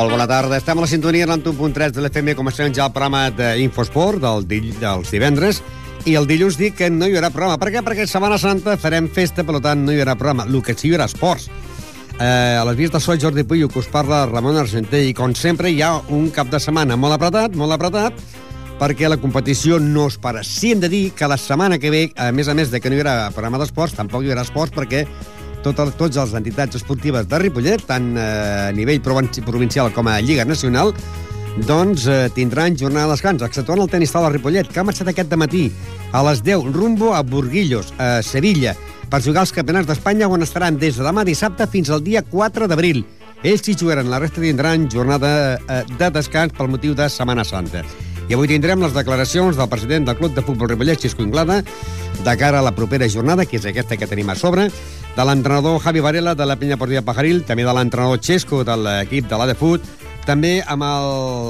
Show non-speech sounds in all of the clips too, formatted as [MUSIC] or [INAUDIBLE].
Molt bona tarda. Estem a la sintonia de l'1.3 de l'FM. Comencem ja el programa d'Infosport del, dill- dels divendres. I el dilluns dic que no hi haurà programa. Per què? Perquè Setmana Santa farem festa, per tant no hi haurà programa. El que sí hi haurà esports. Eh, a les vies de so, Jordi Puyo, que us parla Ramon Argenter, i com sempre hi ha un cap de setmana molt apretat, molt apretat, perquè la competició no es para. Sí hem de dir que la setmana que ve, a més a més de que no hi haurà programa d'esports, tampoc hi haurà esports perquè tot el, tots les entitats esportives de Ripollet, tant eh, a nivell provinci- provincial com a Lliga Nacional, doncs eh, tindran jornada de descans, exceptuant el tenis taula Ripollet, que ha marxat aquest matí a les 10 rumbo a Burguillos, a Sevilla, per jugar als campionats d'Espanya on estaran des de demà dissabte fins al dia 4 d'abril. Ells s'hi jugaran, la resta tindran jornada eh, de descans pel motiu de Setmana Santa. I avui tindrem les declaracions del president del Club de Futbol Ripollet, Xisco Inglada, de cara a la propera jornada, que és aquesta que tenim a sobre, de l'entrenador Javi Varela de la Penya Portilla Pajaril, també de l'entrenador Xesco de l'equip de l'ADFUT, també amb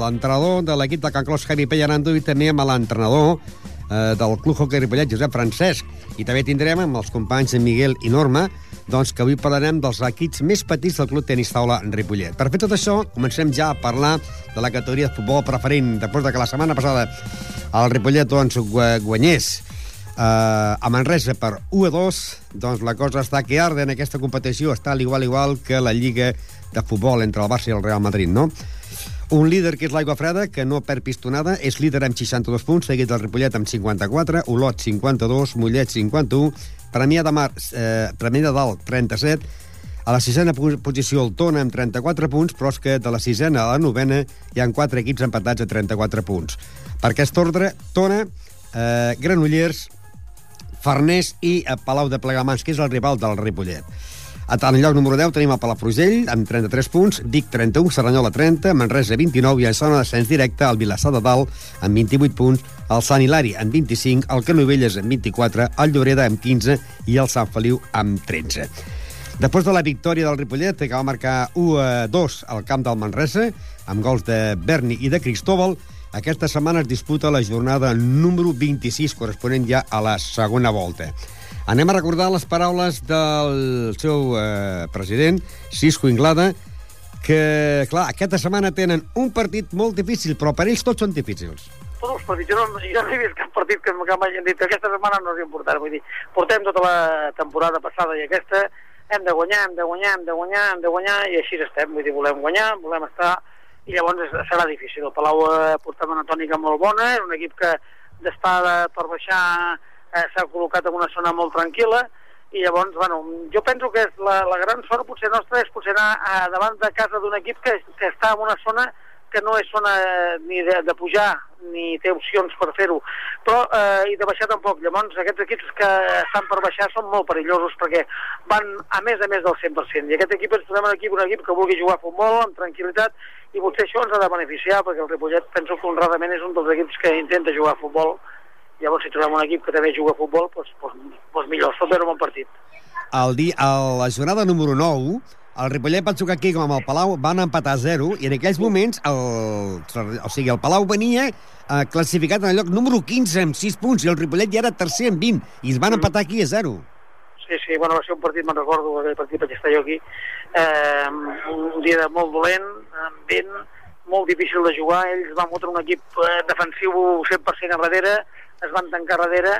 l'entrenador de l'equip de Can Clos, Javi Pellanando, i també amb l'entrenador eh, del Club Hockey Ripollet, Josep Francesc. I també tindrem amb els companys Miguel i Norma, doncs que avui parlarem dels equips més petits del Club Tenis Taula Ripollet. Per fer tot això, comencem ja a parlar de la categoria de futbol preferent, després de que la setmana passada el Ripollet doncs, gua- guanyés eh, a Manresa per 1 a 2, doncs la cosa està que arde en aquesta competició, està al igual igual que la Lliga de Futbol entre el Barça i el Real Madrid, no? Un líder que és l'Aigua Freda, que no perd pistonada, és líder amb 62 punts, seguit del Ripollet amb 54, Olot 52, Mollet 51, Premià de Mar, eh, Premià de Dalt 37, a la sisena posició el Tona amb 34 punts, però és que de la sisena a la novena hi han quatre equips empatats a 34 punts. Per aquest ordre, Tona, eh, Granollers, Farners i a Palau de Plegamans, que és el rival del Ripollet. A tant, lloc número 10 tenim el Palafrugell, amb 33 punts, Vic 31, Cerdanyola 30, Manresa 29 i en zona d'ascens directe el Vilassar de Dalt amb 28 punts, el Sant Hilari amb 25, el Canovelles amb 24, el Lloreda amb 15 i el Sant Feliu amb 13. Després de la victòria del Ripollet, que va marcar 1 a 2 al camp del Manresa, amb gols de Berni i de Cristóbal, aquesta setmana es disputa la jornada número 26, corresponent ja a la segona volta. Anem a recordar les paraules del seu eh, president, Cisco Inglada, que, clar, aquesta setmana tenen un partit molt difícil, però per ells tots són difícils. tots els partits. Jo no, jo no he vist cap partit que, que m'hagin dit que aquesta setmana no és important. Vull dir, portem tota la temporada passada i aquesta, hem de guanyar, hem de guanyar, hem de guanyar, hem de guanyar, i així estem. Vull dir, volem guanyar, volem estar, i llavors serà difícil. El Palau eh, portava una tònica molt bona, és un equip que d'estar de- per baixar eh, s'ha col·locat en una zona molt tranquil·la, i llavors, bueno, jo penso que la, la gran sort potser nostra és potser anar a, davant de casa d'un equip que, que està en una zona que no és zona ni de, de pujar ni té opcions per fer-ho, però eh, i de baixar tampoc. Llavors, aquests equips que estan per baixar són molt perillosos perquè van a més a més del 100%. I aquest equip trobem un equip, un equip que vulgui jugar a futbol amb tranquil·litat i potser això ens ha de beneficiar perquè el Ripollet penso que honradament és un dels equips que intenta jugar a futbol llavors si trobem un equip que també juga a futbol doncs, doncs, doncs millor, veure un bon partit El dia, a la jornada número 9, el Ripollet va jugar aquí com amb el Palau, van empatar a 0, i en aquells moments el, o sigui, el Palau venia eh, classificat en el lloc número 15 amb 6 punts, i el Ripollet ja era tercer amb 20, i es van empatar aquí a 0. Sí, sí, bueno, va ser un partit, me'n recordo, aquell partit vaig estar jo aquí, eh, un dia de molt dolent, amb vent, molt difícil de jugar, ells van fotre un equip eh, defensiu 100% a darrere, es van tancar darrere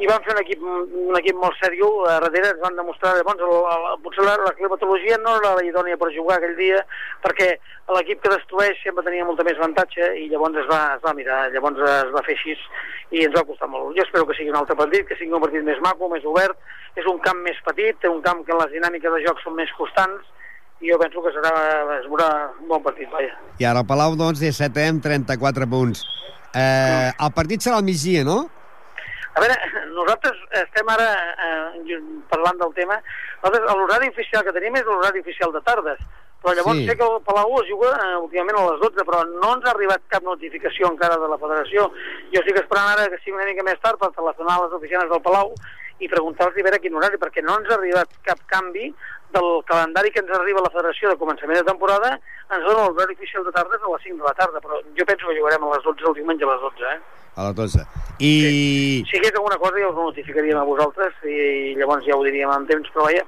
i van fer un equip, un equip molt seriós a darrere, es van demostrar, llavors el, el, potser la, la climatologia no era la idònia per jugar aquell dia, perquè l'equip que destrueix sempre tenia molta més avantatge i llavors es va, es va mirar, llavors es va fer així i ens va costar molt. Jo espero que sigui un altre partit, que sigui un partit més maco, més obert, és un camp més petit, té un camp que les dinàmiques de joc són més constants i jo penso que serà, es veurà un bon partit, vaja. I ara Palau, doncs, és 7 amb 34 punts. Eh, el partit serà al migdia, no? A veure, nosaltres estem ara eh, parlant del tema, nosaltres l'horari oficial que tenim és l'horari oficial de tardes, però llavors Sí. sé que el Palau es juga eh, últimament a les 12, però no ens ha arribat cap notificació encara de la federació. Jo estic esperant ara que sigui una mica més tard per telefonar a les oficines del Palau i preguntar-los a veure quin horari, perquè no ens ha arribat cap canvi del calendari que ens arriba a la federació de començament de temporada, ens dona l'horari oficial de tardes a les 5 de la tarda, però jo penso que jugarem a les 12 el diumenge a les 12, eh? A les 12. I... Si hi hagués alguna cosa ja us ho notificaríem a vosaltres i llavors ja ho diríem en temps, però vaja,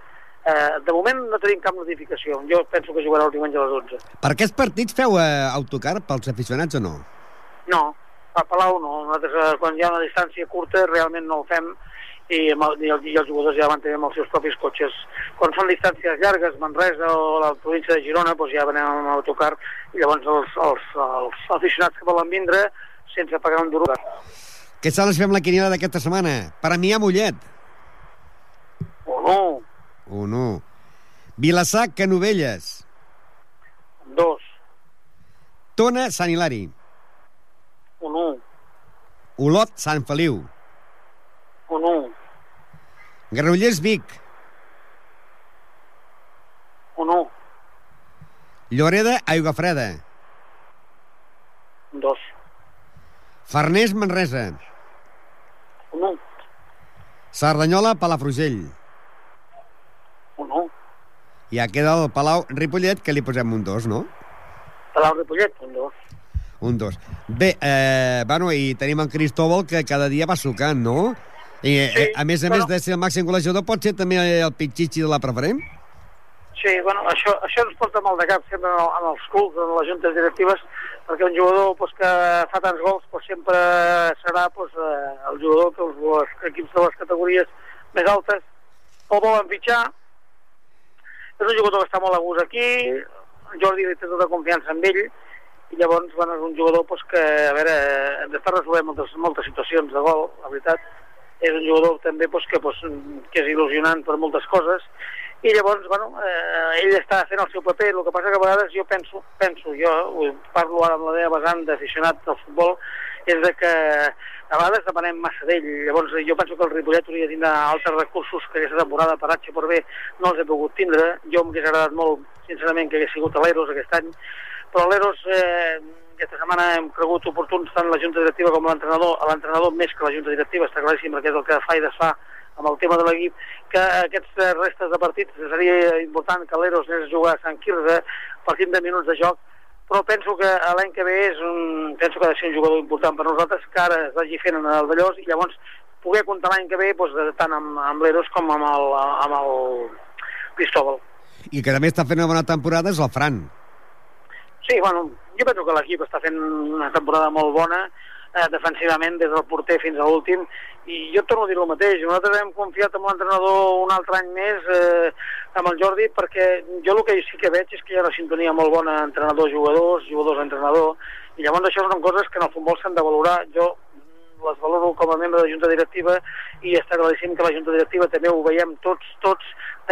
Eh, de moment no tenim cap notificació. Jo penso que jugarà el diumenge a les 11. Per aquests partits feu eh, autocar pels aficionats o no? No, a Palau no. Nosaltres, eh, quan hi ha una distància curta, realment no el fem i, amb el, i, el, i els jugadors ja van tenir amb els seus propis cotxes. Quan són distàncies llargues, Manresa o la província de Girona, doncs ja venem amb autocar i llavors els, els, els aficionats que volen vindre sense pagar un duro. Què tal si fem la quiniela d'aquesta setmana? Premià Mollet. O no, O no? Vilassar, Canovelles. dos, Tona, Sant Hilari. o no, Olot, Sant Feliu. o no, Granollers, Vic. o no, Lloreda, Aigua Freda. dos, Farners, Manresa. o no, Cerdanyola, Palafrugell. o no. Ja queda el Palau Ripollet, que li posem un dos, no? Palau Ripollet, un dos. Un dos. Bé, eh, bueno, i tenim en Cristóbal, que cada dia va sucant, no? I, eh, Sí, a més a bueno. més de ser el màxim golejador, pot ser també el pitxitxi de la preferent? Sí, bueno, això, això ens porta mal de cap sempre en, el, en els clubs, en les juntes directives, perquè un jugador pues, que fa tants gols pues, sempre serà pues, eh, el jugador que els, els equips de les categories més altes el volen fitxar. És un jugador que està molt a gust aquí, Jordi li té tota confiança en ell, i llavors bueno, és un jugador pues, que, a veure, hem d'estar resolent moltes, moltes situacions de gol, la veritat. És un jugador també pues, que, pues, que és il·lusionant per moltes coses, i llavors, bueno, eh, ell està fent el seu paper, el que passa que a vegades jo penso, penso jo parlo ara amb la meva vessant d'aficionat del futbol, és de que a vegades demanem massa d'ell, llavors jo penso que el Ripollet hauria de tindre altres recursos que aquesta temporada per H per B no els he pogut tindre, jo m'hagués agradat molt sincerament que hagués sigut a l'Eros aquest any, però l'Eros eh, aquesta setmana hem cregut oportuns tant la Junta Directiva com l'entrenador, a l'entrenador més que la Junta Directiva, està claríssim perquè és el que fa i desfà amb el tema de l'equip, que aquests restes de partits seria important que l'Eros anés a jugar a Sant Quirze, partint de minuts de joc, però penso que l'any que ve és un, penso que ha de ser un jugador important per nosaltres, que ara es vagi fent en el Vallós i llavors poder comptar l'any que ve doncs, tant amb, amb l'Eros com amb el, amb el Cristóbal. I que també està fent una bona temporada és el Fran. Sí, bueno, jo penso que l'equip està fent una temporada molt bona, eh, defensivament, des del porter fins a l'últim, i jo torno a dir el mateix, nosaltres hem confiat en l'entrenador un altre any més, eh, amb el Jordi, perquè jo el que sí que veig és que hi ha una sintonia molt bona entrenador-jugadors, jugadors-entrenador, i llavors això són coses que en el futbol s'han de valorar. Jo les valoro com a membre de la Junta Directiva i està claríssim que la Junta Directiva també ho veiem tots, tots,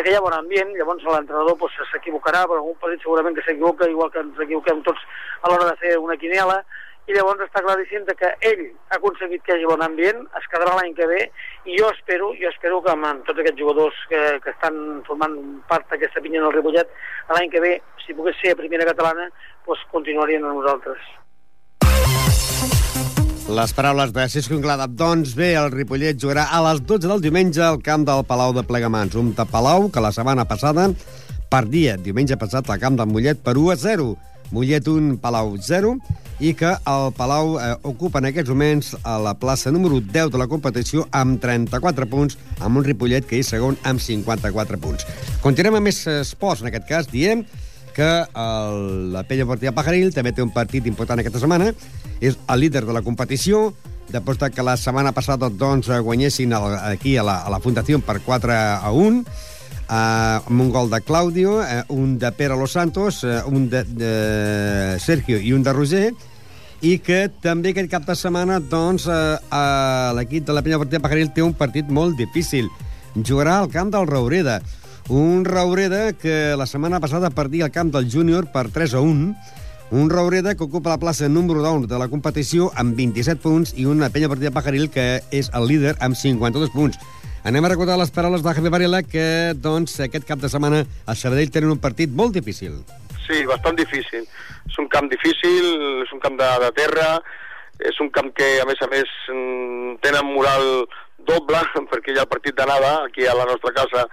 que hi ha bon ambient, llavors l'entrenador doncs, s'equivocarà, però algun partit segurament que s'equivoca, igual que ens equivoquem tots a l'hora de fer una quiniela, i llavors està claríssim que ell ha aconseguit que hi hagi bon ambient, es quedarà l'any que ve, i jo espero, jo espero que amb tots aquests jugadors que, que estan formant part d'aquesta pinya del Ripollet, l'any que ve, si pogués ser a primera catalana, doncs continuarien amb nosaltres. Les paraules de Cisco Inglada. Doncs bé, el Ripollet jugarà a les 12 del diumenge al camp del Palau de Plegamans. Un de Palau que la setmana passada perdia, diumenge passat, al camp del Mollet per 1 a 0. Mollet 1, Palau 0, i que el Palau eh, ocupa en aquests moments a la plaça número 10 de la competició amb 34 punts, amb un Ripollet que és segon amb 54 punts. Continuem amb més esports, en aquest cas, diem que el, la Pella Portilla Pajaril també té un partit important aquesta setmana, és el líder de la competició, després de que la setmana passada doncs, guanyessin el, aquí a la, a la Fundació per 4 a 1, eh, amb un gol de Claudio, eh, un de Pere Los Santos, eh, un de, de Sergio i un de Roger, i que també aquest cap de setmana doncs, eh, eh, l'equip de la Penya Partida Pajaril té un partit molt difícil. Jugarà al camp del Raureda. Un Raureda que la setmana passada perdia el camp del júnior per 3 a 1, un Raureda que ocupa la plaça número 9 de la competició amb 27 punts i una penya partida Pajaril que és el líder amb 52 punts. Anem a recordar les paraules de Javi Varela que doncs, aquest cap de setmana a Sabadell tenen un partit molt difícil. Sí, bastant difícil. És un camp difícil, és un camp de, de terra, és un camp que, a més a més, mm, tenen moral doble, [LAUGHS] perquè hi ha el partit d'anada, aquí a la nostra casa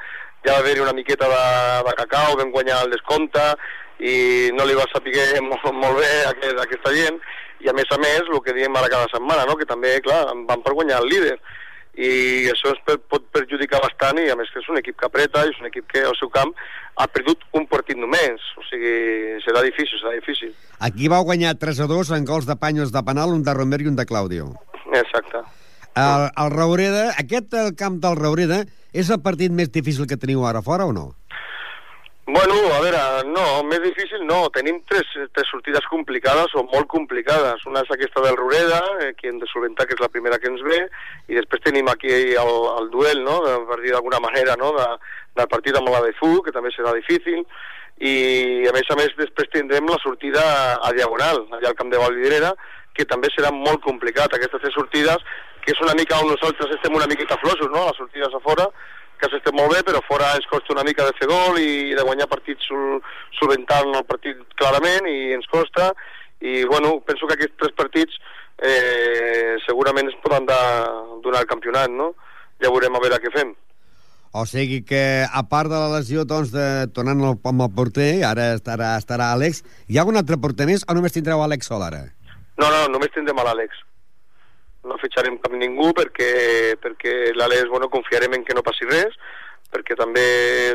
ja va haver-hi una miqueta de, de cacau, vam guanyar el descompte, i no li va saber [LAUGHS] molt, molt bé a aquest, a aquesta gent, i a més a més, el que diem ara cada setmana, no? que també, clar, van per guanyar el líder, i això es per, pot perjudicar bastant i a més que és un equip que apreta i és un equip que al seu camp ha perdut un partit només, o sigui, serà difícil, serà difícil. Aquí va guanyar 3 a 2 en gols de Panyos de penal, un de Romero i un de Claudio. Exacte. El, el Raureda, aquest el camp del Raureda, és el partit més difícil que teniu ara fora o no? Bueno, a veure, no, més difícil no. Tenim tres, tres sortides complicades o molt complicades. Una és aquesta del Rureda, eh, que hem de solventar, que és la primera que ens ve, i després tenim aquí el, el duel, no?, per dir d'alguna manera, no?, de, del partit amb la de Fu, que també serà difícil, i a més a més després tindrem la sortida a Diagonal, allà al camp de Valvidrera, que també serà molt complicat. Aquestes tres sortides, que és una mica on nosaltres estem una miqueta flosos, no?, les sortides a fora, que s'estem molt bé, però fora ens costa una mica de fer gol i de guanyar partits sol, solventant el partit clarament i ens costa i bueno, penso que aquests tres partits eh, segurament es poden donar el campionat, no? Ja veurem a veure què fem. O sigui que, a part de la lesió, doncs, de tornant amb el porter, ara estarà, estarà Àlex, hi ha algun altre porter més o només tindreu Àlex sol ara? No, no, només tindrem l'Àlex no fitxarem cap ningú perquè, perquè l'Àlex, bueno, confiarem en que no passi res, perquè també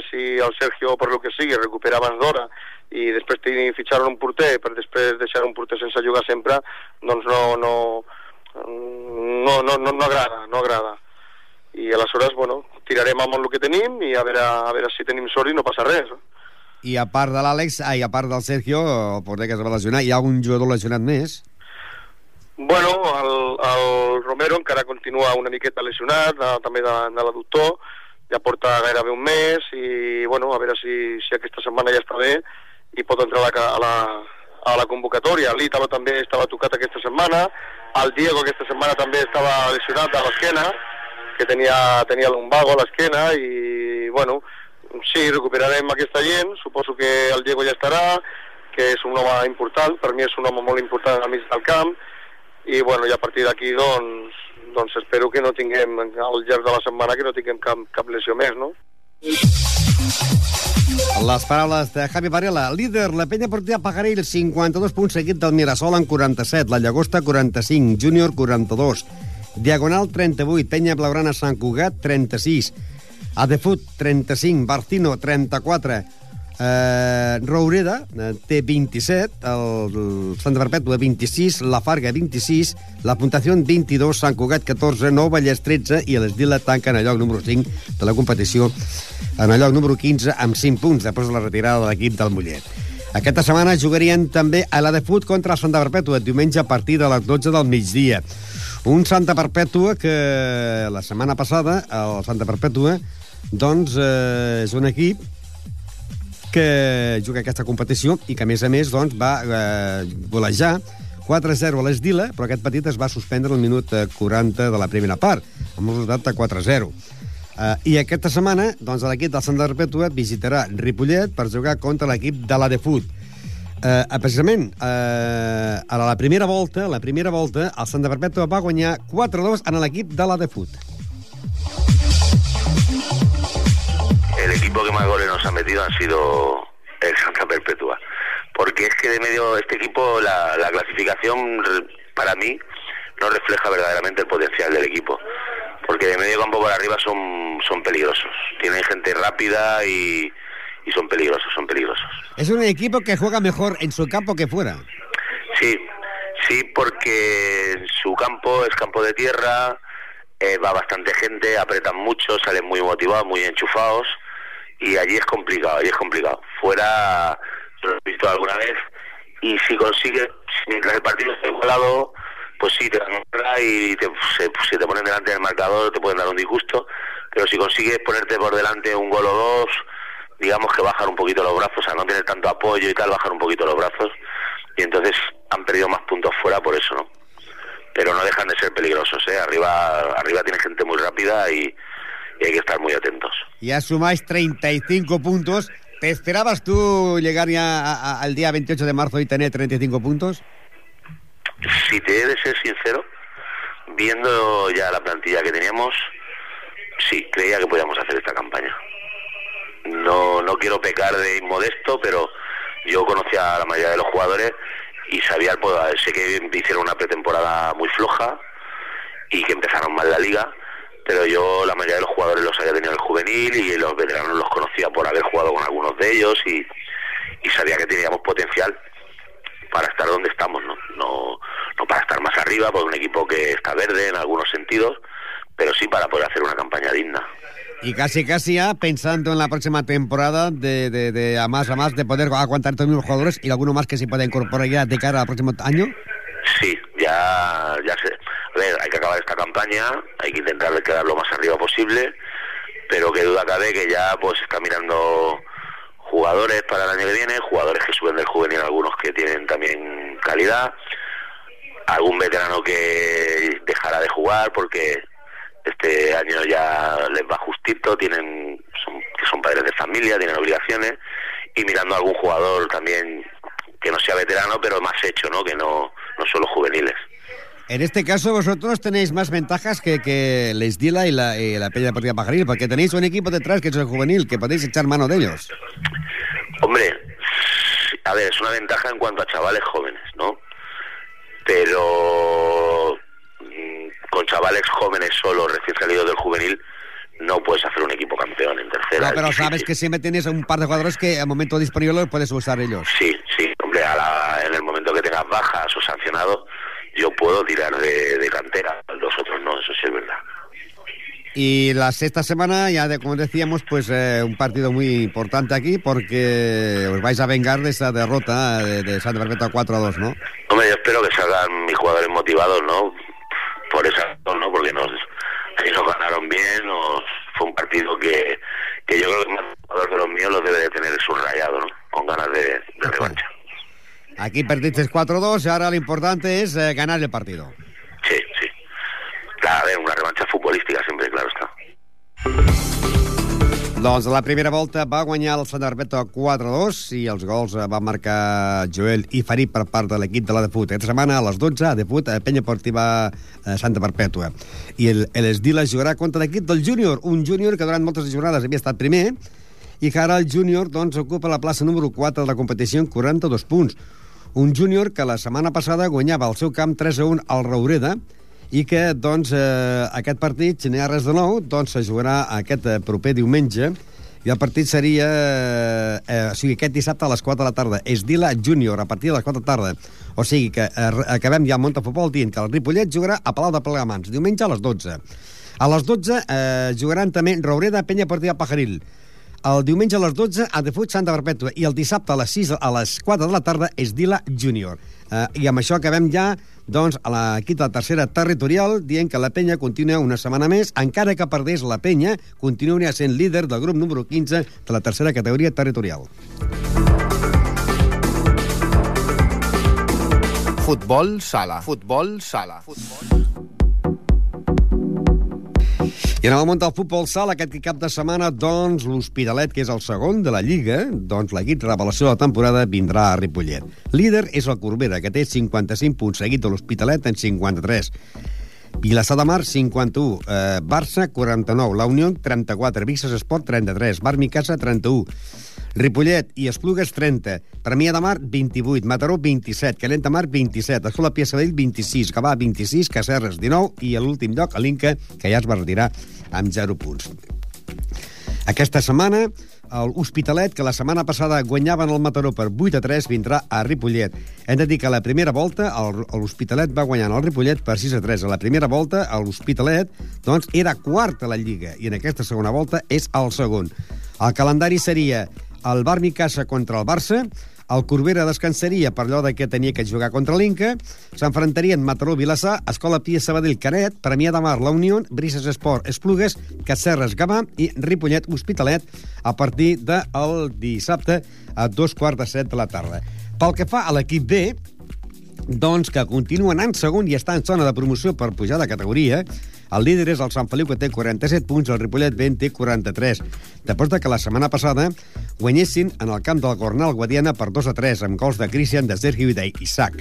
si el Sergio, per lo que sigui, recupera abans d'hora i després fitxar un porter per després deixar un porter sense jugar sempre, doncs no, no, no, no, no, no agrada, no agrada. I aleshores, bueno, tirarem amb el que tenim i a veure, a veure si tenim sort i no passa res. I a part de l'Àlex, ai, a part del Sergio, el porter que es va lesionar, hi ha algun jugador lesionat més? Bueno, el, el Romero encara continua una miqueta lesionat, de, també de, de l'adductor, ja porta gairebé un mes i, bueno, a veure si, si aquesta setmana ja està bé i pot entrar a la, a la, a la convocatòria. L'Ítalo també estava tocat aquesta setmana, el Diego aquesta setmana també estava lesionat de l'esquena, que tenia, tenia lumbago a l'esquena i, bueno, sí, recuperarem aquesta gent, suposo que el Diego ja estarà, que és un home important, per mi és un home molt important al mig del camp, i bueno, i a partir d'aquí doncs, doncs espero que no tinguem al llarg de la setmana que no tinguem cap, cap lesió més, no? Les paraules de Javi Varela. Líder, la penya portia Pajarell, 52 punts seguit del Mirasol en 47, la Llagosta 45, Júnior 42, Diagonal 38, Penya Blaugrana Sant Cugat 36, Adefut 35, Barcino 34, Eh, Roureda eh, té 27, el, Santa Perpètua 26, la Farga 26, la Puntació 22, Sant Cugat 14, Nou Vallès 13 i l'Esdila tanca en el lloc número 5 de la competició en el lloc número 15 amb 5 punts després de la retirada de l'equip del Mollet. Aquesta setmana jugarien també a la de Fut contra el Santa Perpètua, diumenge a partir de les 12 del migdia. Un Santa Perpètua que la setmana passada, el Santa Perpètua, doncs eh, és un equip que juga aquesta competició i que, a més a més, doncs, va eh, golejar 4-0 a l'Esdila, però aquest partit es va suspendre al minut 40 eh, de la primera part, amb un resultat de 4-0. Uh, I aquesta setmana, doncs, l'equip del Sant Perpètua visitarà Ripollet per jugar contra l'equip de la de Fut. Uh, precisament, uh, a la primera volta, la primera volta, el Sant Perpètua va guanyar 4-2 en l'equip de la de Fut. el equipo que más goles han sido el Santa Perpetua. Porque es que de medio este equipo, la, la clasificación para mí no refleja verdaderamente el potencial del equipo. Porque de medio campo para arriba son, son peligrosos. Tienen gente rápida y, y son peligrosos, son peligrosos. Es un equipo que juega mejor en su campo que fuera. Sí, sí, porque su campo es campo de tierra, eh, va bastante gente, apretan mucho, salen muy motivados, muy enchufados y allí es complicado, allí es complicado. Fuera, lo he visto alguna vez, y si consigues, mientras el partido esté igualado, pues sí, te dan y te, se, si te ponen delante del marcador te pueden dar un disgusto, pero si consigues ponerte por delante un gol o dos, digamos que bajar un poquito los brazos, o sea, no tener tanto apoyo y tal, bajar un poquito los brazos, y entonces han perdido más puntos fuera por eso, ¿no? Pero no dejan de ser peligrosos, ¿eh? Arriba, arriba tiene gente muy rápida y, y hay que estar muy atentos. Ya sumáis 35 puntos. ¿Te esperabas tú llegar ya a, a, al día 28 de marzo y tener 35 puntos? Si te he de ser sincero, viendo ya la plantilla que teníamos, sí, creía que podíamos hacer esta campaña. No, no quiero pecar de inmodesto, pero yo conocía a la mayoría de los jugadores y sabía, pues, sé que hicieron una pretemporada muy floja y que empezaron mal la liga pero yo la mayoría de los jugadores los había tenido en el juvenil y los veteranos los conocía por haber jugado con algunos de ellos y, y sabía que teníamos potencial para estar donde estamos, ¿no? No, no para estar más arriba, por un equipo que está verde en algunos sentidos, pero sí para poder hacer una campaña digna. Y casi, casi ya pensando en la próxima temporada de, de, de a más a más, de poder aguantar todos los jugadores y alguno más que se pueda incorporar ya de cara al próximo año. Sí, ya, ya sé. Ver, hay que acabar esta campaña, hay que intentar quedar lo más arriba posible, pero que duda cabe que ya pues está mirando jugadores para el año que viene, jugadores que suben del juvenil, algunos que tienen también calidad, algún veterano que dejará de jugar porque este año ya les va justito, tienen son, son padres de familia, tienen obligaciones y mirando a algún jugador también que no sea veterano, pero más hecho, ¿no? Que no, no solo juveniles. En este caso, vosotros tenéis más ventajas que, que Les Dila y la, y la Peña Deportiva Pajaril, porque tenéis un equipo detrás que es el juvenil, que podéis echar mano de ellos. Hombre, a ver, es una ventaja en cuanto a chavales jóvenes, ¿no? Pero mm, con chavales jóvenes solo, recién salidos del juvenil, no puedes hacer un equipo campeón en tercera. No, pero sabes que siempre tienes un par de jugadores que al momento disponible los puedes usar ellos. Sí, sí, hombre, a la, en el momento que tengas bajas o sancionado, yo puedo tirar de, de cantera, los otros no, eso sí es verdad. Y la sexta semana, ya de, como decíamos, pues eh, un partido muy importante aquí porque os vais a vengar de esa derrota de, de Santa Perpetua 4 a 2, ¿no? Hombre, yo espero que salgan mis jugadores motivados, ¿no? Por esa razón, ¿no? Porque nos, ellos ganaron bien, nos, fue un partido que, que yo creo que el jugador de los míos los debe de tener subrayado, ¿no? Con ganas de, de revancha. Aquí perdiste 4-2 y ahora lo importante es eh, ganar el partido. Sí, sí. Clar, a veure, una revanxa futbolística sempre, clar està. Doncs la primera volta va guanyar el Sant Perpetua 4-2 i els gols eh, va marcar Joel i Farid per part de l'equip de la Defut. Aquesta setmana a les 12 a Defut, a Penya Portiva eh, Santa Perpètua. I el, l'Esdila jugarà contra l'equip del júnior, un júnior que durant moltes jornades havia estat primer i que ara el júnior doncs, ocupa la plaça número 4 de la competició amb 42 punts. Un júnior que la setmana passada guanyava al seu camp 3 a 1 al Raureda i que, doncs, eh, aquest partit, si no hi ha res de nou, doncs se jugarà aquest eh, proper diumenge i el partit seria, eh, eh, o sigui, aquest dissabte a les 4 de la tarda. És Dila Júnior, a partir de les 4 de la tarda. O sigui que eh, acabem ja el Montafutbol dient que el Ripollet jugarà a Palau de Plegamans, diumenge a les 12. A les 12 eh, jugaran també Raureda, Penya Partida Pajaril. El diumenge a les 12 a Defut Santa Perpètua i el dissabte a les 6 a les 4 de la tarda és Dila Júnior. Eh, I amb això acabem ja doncs, a l'equip de la tercera territorial dient que la penya continua una setmana més, encara que perdés la penya, continua sent líder del grup número 15 de la tercera categoria territorial. Futbol sala. Futbol sala. Futbol. I en el món del futbol sala, aquest cap de setmana, doncs, l'Hospitalet, que és el segon de la Lliga, doncs l'equip revelació de la temporada vindrà a Ripollet. Líder és el Corbera, que té 55 punts, seguit de l'Hospitalet en 53. Vilassar de Mar, 51. Eh, Barça, 49. La Unió, 34. Vixes Esport, 33. Bar Micasa, 31. Ripollet i Esplugues, 30. Premià de Mar, 28. Mataró, 27. Calent de Mar, 27. Escola Pia Sabadell, 26. Gavà, 26. Cacerres, 19. I a l'últim lloc, a l'Inca, que ja es va retirar amb 0 punts. Aquesta setmana, l'Hospitalet, que la setmana passada guanyaven el Mataró per 8 a 3, vindrà a Ripollet. Hem de dir que a la primera volta l'Hospitalet va guanyar el Ripollet per 6 a 3. A la primera volta l'Hospitalet doncs, era quart a la Lliga i en aquesta segona volta és el segon. El calendari seria el Bar Micasa contra el Barça, el Corbera descansaria per allò de que tenia que jugar contra l'Inca, s'enfrontarien Mataró, Vilassar, Escola Pia Sabadell, Canet, Premià de Mar, La Unió, Brises Esport, Esplugues, Cacerres, Gavà i Ripollet, Hospitalet, a partir del dissabte a dos quarts de set de la tarda. Pel que fa a l'equip B, doncs que continua anant segon i està en zona de promoció per pujar de categoria. El líder és el Sant Feliu, que té 47 punts, el Ripollet B en té 43. Després de que la setmana passada guanyessin en el camp del Cornal Guadiana per 2 a 3, amb gols de Christian, de Sergio i d'Isaac.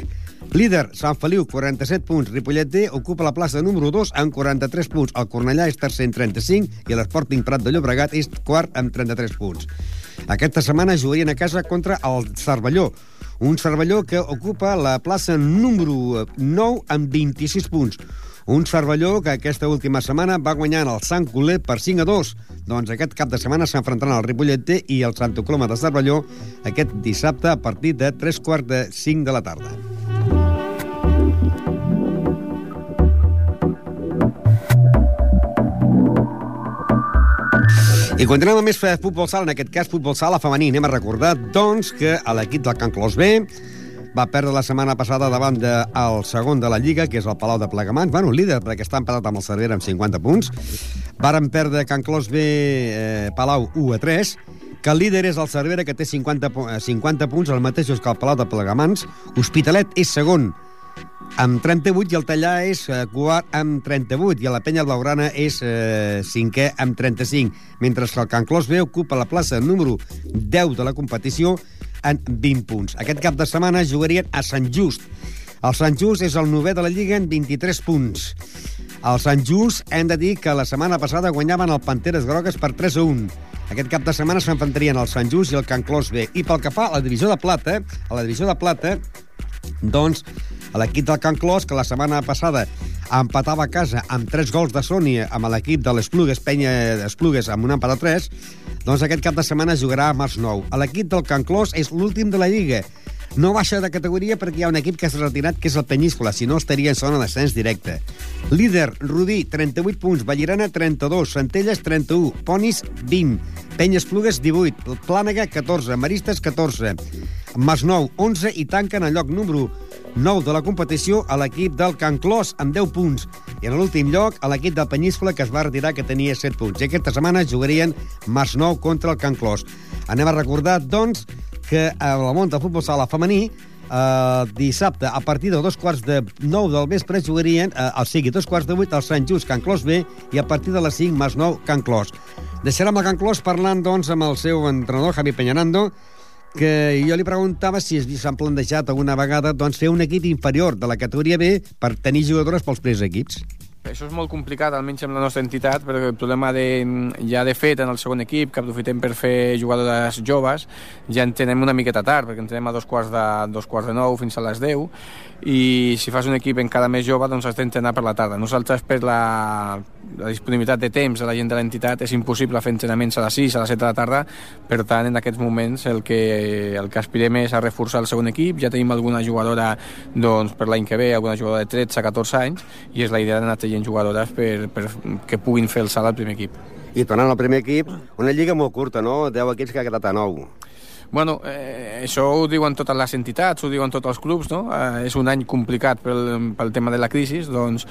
Líder, Sant Feliu, 47 punts. Ripollet D ocupa la plaça número 2 amb 43 punts. El Cornellà és tercer en 35 i l'Sporting Prat de Llobregat és quart amb 33 punts. Aquesta setmana jugarien a casa contra el Cervelló, un Cervelló que ocupa la plaça número 9 amb 26 punts. Un Cervelló que aquesta última setmana va guanyar el Sant Coler per 5 a 2. Doncs aquest cap de setmana s'enfrontaran el Ripollet i el Santa Coloma de Cervelló aquest dissabte a partir de 3 quarts de 5 de la tarda. I continuem amb més futbol sala, en aquest cas futbol sala femení. Anem a recordar, doncs, que a l'equip del Can Clos B va perdre la setmana passada davant del segon de la Lliga, que és el Palau de Plegamans. Bueno, líder, perquè està empatat amb el Cervera amb 50 punts. Varen perdre Can Clos B, eh, Palau 1 a 3, que el líder és el Cervera, que té 50, 50 punts, el mateix que el Palau de Plegamans. Hospitalet és segon, amb 38 i el Tallà és eh, quart amb 38 i la Penya Blaugrana és eh, cinquè amb 35, mentre que el Can Clos B ocupa la plaça número 10 de la competició en 20 punts. Aquest cap de setmana jugarien a Sant Just. El Sant Just és el novè de la Lliga en 23 punts. El Sant Just hem de dir que la setmana passada guanyaven el Panteres Grogues per 3 a 1. Aquest cap de setmana s'enfrontarien el Sant Just i el Can Clos B. I pel que fa a la divisió de plata, a la divisió de plata, doncs l'equip del Can Clos, que la setmana passada empatava a casa amb 3 gols de Sònia amb l'equip de l'Esplugues, Penya Esplugues, amb un empat a 3, doncs aquest cap de setmana jugarà a Març 9. L'equip del Can Clos és l'últim de la Lliga. No baixa de categoria perquè hi ha un equip que s'ha retirat, que és el Penyíscola, si no estaria en zona d'ascens directe. Líder, Rudí, 38 punts, Vallirana, 32, Centelles, 31, Ponis, 20, Penyes Plugues, 18, Plànega, 14, Maristes, 14, Masnou, 11 i tanquen el lloc número 9 de la competició a l'equip del Can Clos amb 10 punts. I en l'últim lloc a l'equip del Penyíscola que es va retirar que tenia 7 punts. I aquesta setmana jugarien Masnou contra el Can Clos. Anem a recordar, doncs, que a la del futbol sala femení Uh, dissabte, a partir de dos quarts de nou del vespre, jugarien, uh, o sigui, dos quarts de vuit, al Sant Just, Can Clos B, i a partir de les 5, Mas Nou, Can Clos. Deixarem el Can Clos parlant, doncs, amb el seu entrenador, Javi Peñanando, que jo li preguntava si s'han plantejat alguna vegada doncs, fer un equip inferior de la categoria B per tenir jugadores pels primers equips. Això és molt complicat, almenys amb la nostra entitat, perquè el problema de, ja de fet en el segon equip, que aprofitem per fer jugadores joves, ja en tenem una miqueta tard, perquè en tenem a dos quarts de, dos quarts de nou fins a les 10, i si fas un equip encara més jove, doncs has d'entrenar per la tarda. Nosaltres, per la, la disponibilitat de temps de la gent de l'entitat, és impossible fer entrenaments a les 6, a les 7 de la tarda, per tant, en aquests moments el que, el que aspirem és a reforçar el segon equip, ja tenim alguna jugadora doncs, per l'any que ve, alguna jugadora de 13 a 14 anys, i és la idea d'anar traient jugadores per, per que puguin fer el salt al primer equip. I tornant al primer equip, una lliga molt curta, no? 10 equips que ha quedat a 9. Bueno, eh, això ho diuen totes les entitats, ho diuen tots els clubs, no? Eh, és un any complicat pel, pel tema de la crisi, doncs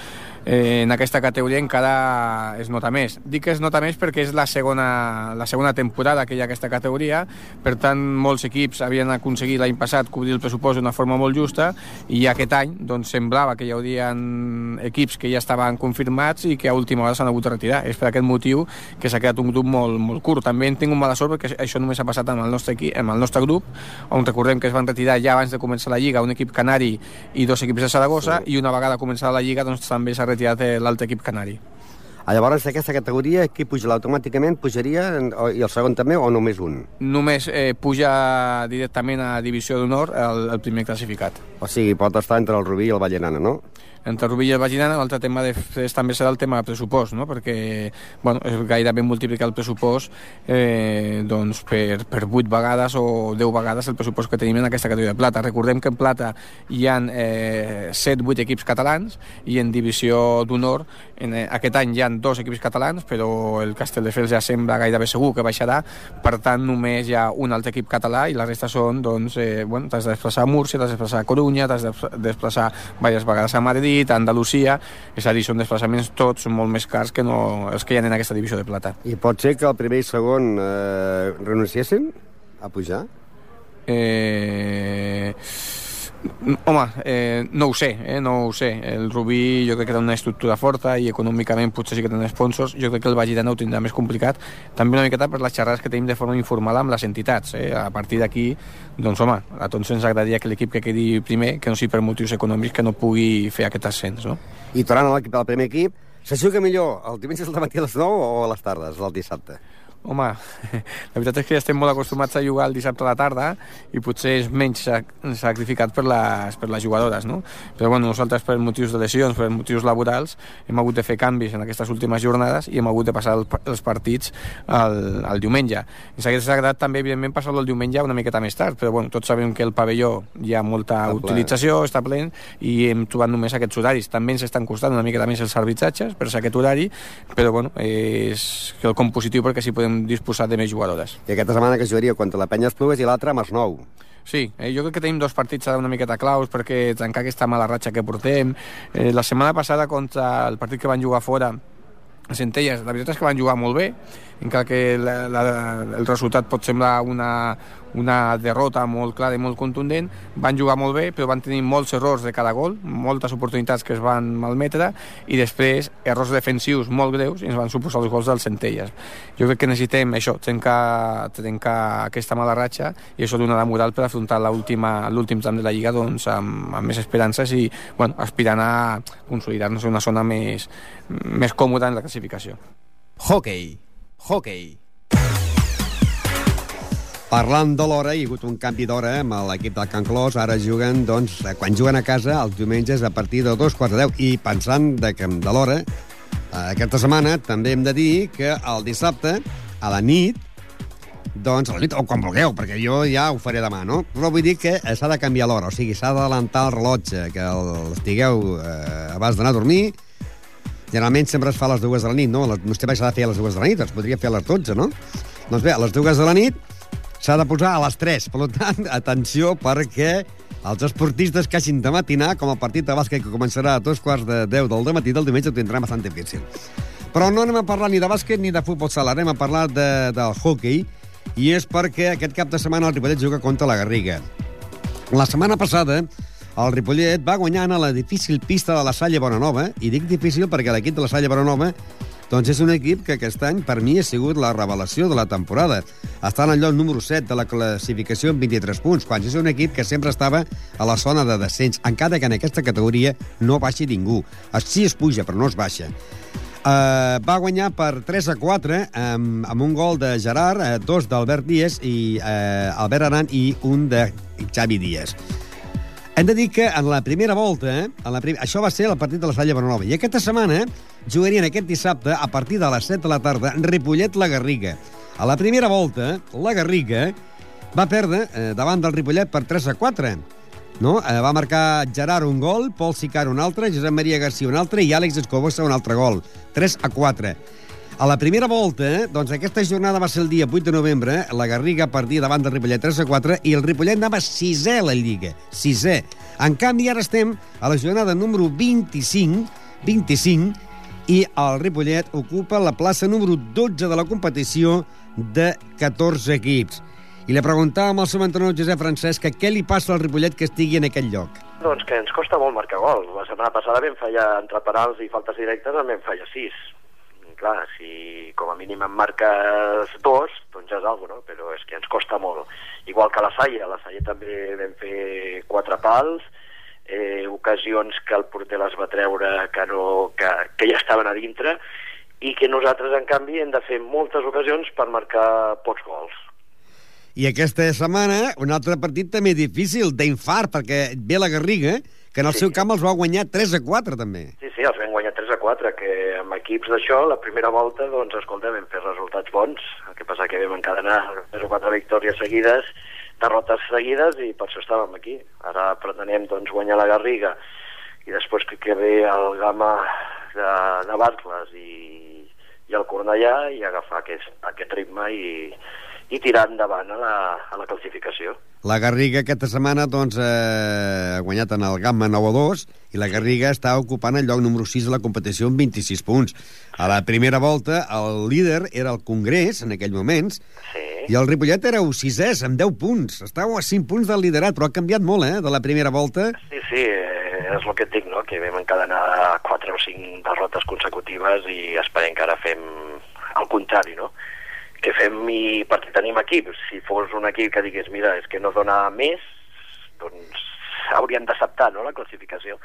eh, en aquesta categoria encara es nota més. Dic que es nota més perquè és la segona, la segona temporada que hi ha aquesta categoria, per tant molts equips havien aconseguit l'any passat cobrir el pressupost d'una forma molt justa i aquest any doncs, semblava que hi hauria equips que ja estaven confirmats i que a última hora s'han hagut de retirar. És per aquest motiu que s'ha quedat un grup molt, molt curt. També en tinc un mala sort perquè això només ha passat amb el nostre equip, amb el nostre grup, on recordem que es van retirar ja abans de començar la Lliga un equip canari i dos equips de Saragossa, sí. i una vegada començada la Lliga doncs, també s'ha retirat l'altre equip canari. A llavors, d'aquesta categoria, qui puja automàticament pujaria, i el segon també, o només un? Només eh, puja directament a Divisió d'Honor el, el primer classificat. O sigui, pot estar entre el Rubí i el Vallenana, no? Entre Rubí i el Vaginana, l'altre tema de, també serà el tema de pressupost, no? perquè bueno, és gairebé multiplicar el pressupost eh, doncs per, per 8 vegades o 10 vegades el pressupost que tenim en aquesta categoria de plata. Recordem que en plata hi ha eh, 7-8 equips catalans i en divisió d'honor en, eh, aquest any hi ha dos equips catalans, però el Castelldefels ja sembla gairebé segur que baixarà, per tant només hi ha un altre equip català i la resta són, doncs, eh, bueno, t'has de desplaçar a Múrcia, t'has de desplaçar a Corunya, t'has de desplaçar diverses vegades a Madrid, Madrid, a Andalusia, és a dir, són desplaçaments tots molt més cars que no els que hi ha en aquesta divisió de plata. I pot ser que el primer i segon eh, renunciessin a pujar? Eh... Home, eh, no ho sé, eh, no ho sé. El Rubí jo crec que té una estructura forta i econòmicament potser sí que tenen sponsors. Jo crec que el Vallidana ho tindrà més complicat. També una miqueta per les xerrades que tenim de forma informal amb les entitats. Eh? A partir d'aquí, doncs home, a tots ens agradaria que l'equip que quedi primer, que no sigui per motius econòmics, que no pugui fer aquest ascens. No? I tornant a l'equip del primer equip, se juga millor el diumenge al matí a les 9 o a les tardes, el dissabte? Home, [LAUGHS] la veritat és que ja estem molt acostumats a jugar el dissabte a la tarda i potser és menys sac sacrificat per les, per les jugadores, no? Però bueno, nosaltres per motius de lesions, per motius laborals, hem hagut de fer canvis en aquestes últimes jornades i hem hagut de passar el, els partits el, el diumenge. Ens hauria agradat també, evidentment, passar-lo el diumenge una miqueta més tard, però bueno, tots sabem que el pavelló hi ha molta està utilització, ple. està ple, i hem trobat només aquests horaris. També ens estan costant una miqueta més els arbitratges per ser aquest horari, però bueno, és el compositiu perquè si podem disposar de més jugadores. I aquesta setmana que jugaria contra la Penya Esplugues i l'altra amb els nou. Sí, eh, jo crec que tenim dos partits una miqueta claus perquè trencar aquesta mala ratxa que portem. Eh, la setmana passada contra el partit que van jugar fora a Centelles, la veritat és que van jugar molt bé, encara que la, la, el resultat pot semblar una, una derrota molt clara i molt contundent, van jugar molt bé, però van tenir molts errors de cada gol, moltes oportunitats que es van malmetre, i després errors defensius molt greus i ens van suposar els gols del Centelles. Jo crec que necessitem això, trencar, trencar aquesta mala ratxa, i això donarà moral per afrontar l'últim tram de la Lliga doncs, amb, amb més esperances i bueno, aspirant a consolidar-nos en una zona més, més còmoda en la classificació. Hockey. Hockey. Parlant de l'hora, hi ha hagut un canvi d'hora amb l'equip del Can Clos. Ara juguen, doncs, quan juguen a casa, els diumenges a partir de dos quarts de deu. I pensant de, de l'hora, aquesta setmana també hem de dir que el dissabte, a la nit, doncs, a la nit, o quan vulgueu, perquè jo ja ho faré demà, no? Però vull dir que s'ha de canviar l'hora, o sigui, s'ha d'adelantar el rellotge, que l'estigueu eh, abans d'anar a dormir. Generalment sempre es fa a les dues de la nit, no? No estic s'ha de fer a les dues de la nit, es podria fer a les 12, no? Doncs bé, a les dues de la nit s'ha de posar a les 3. Per tant, [LAUGHS] atenció, perquè els esportistes que hagin de matinar, com el partit de bàsquet que començarà a dos quarts de 10 del matí del diumenge, ho tindrà bastant difícil. Però no anem a parlar ni de bàsquet ni de futbol sala, anem a parlar de, del hockey, i és perquè aquest cap de setmana el Ripollet juga contra la Garriga. La setmana passada, el Ripollet va guanyant a la difícil pista de la Salle Bonanova, i dic difícil perquè l'equip de la Salle Bonanova doncs és un equip que aquest any per mi ha sigut la revelació de la temporada. Està en el lloc número 7 de la classificació amb 23 punts, quan és un equip que sempre estava a la zona de descens, encara que en aquesta categoria no baixi ningú. Sí es puja, però no es baixa. Uh, va guanyar per 3 a 4 amb, amb un gol de Gerard, uh, dos d'Albert Díaz i uh, Albert Aran i un de Xavi Díaz. Hem de dir que en la primera volta, eh, en la prim... això va ser el partit de la Salle Bonanova, i aquesta setmana jugarien aquest dissabte, a partir de les 7 de la tarda, Ripollet-La Garriga. A la primera volta, la Garriga va perdre eh, davant del Ripollet per 3 a 4. No? Eh, va marcar Gerard un gol, Pol Sicar un altre, Josep Maria Garcia un altre i Àlex Escobosa un altre gol. 3 a 4. A la primera volta, doncs aquesta jornada va ser el dia 8 de novembre, la Garriga perdia davant del Ripollet 3 a 4 i el Ripollet anava sisè a la Lliga, sisè. En canvi, ara estem a la jornada número 25, 25, i el Ripollet ocupa la plaça número 12 de la competició de 14 equips. I li preguntàvem al seu entrenador Josep Francesc que què li passa al Ripollet que estigui en aquell lloc. Doncs que ens costa molt marcar gol. La setmana passada vam fallar entre parals i faltes directes, en vam fallar 6 clar, si com a mínim en marques dos, doncs ja és alguna no? però és que ens costa molt. Igual que la Saia, la Saia també vam fer quatre pals, eh, ocasions que el porter les va treure que, no, que, que ja estaven a dintre, i que nosaltres, en canvi, hem de fer moltes ocasions per marcar pocs gols. I aquesta setmana, un altre partit també difícil, d'infart, perquè ve la Garriga, que en el sí. seu camp els va guanyar 3 a 4, també. Sí, sí, els vam guanyar 3 a 4, que amb equips d'això, la primera volta, doncs, escolta, vam fer resultats bons, el que passa que vam encadenar 3 o 4 victòries seguides, derrotes seguides, i per això estàvem aquí. Ara pretenem, doncs, guanyar la Garriga, i després que, que ve el Gama de, de Barcles i, i el Cornellà, i agafar aquest, aquest ritme i, i tirar endavant a la, a la classificació. La Garriga aquesta setmana doncs, eh, ha guanyat en el Gamma 9 a 2 i la Garriga està ocupant el lloc número 6 de la competició amb 26 punts. A la primera volta el líder era el Congrés en aquells moments sí. i el Ripollet era el sisès amb 10 punts. Estava a 5 punts del liderat, però ha canviat molt eh, de la primera volta. Sí, sí, eh, és el que et dic, no? que vam encadenar 4 o 5 derrotes consecutives i esperem que ara fem el contrari, no? Que fem i perquè tenim equip. Si fos un equip que digués, mira, és que no dona més, doncs hauríem d'acceptar no, la classificació.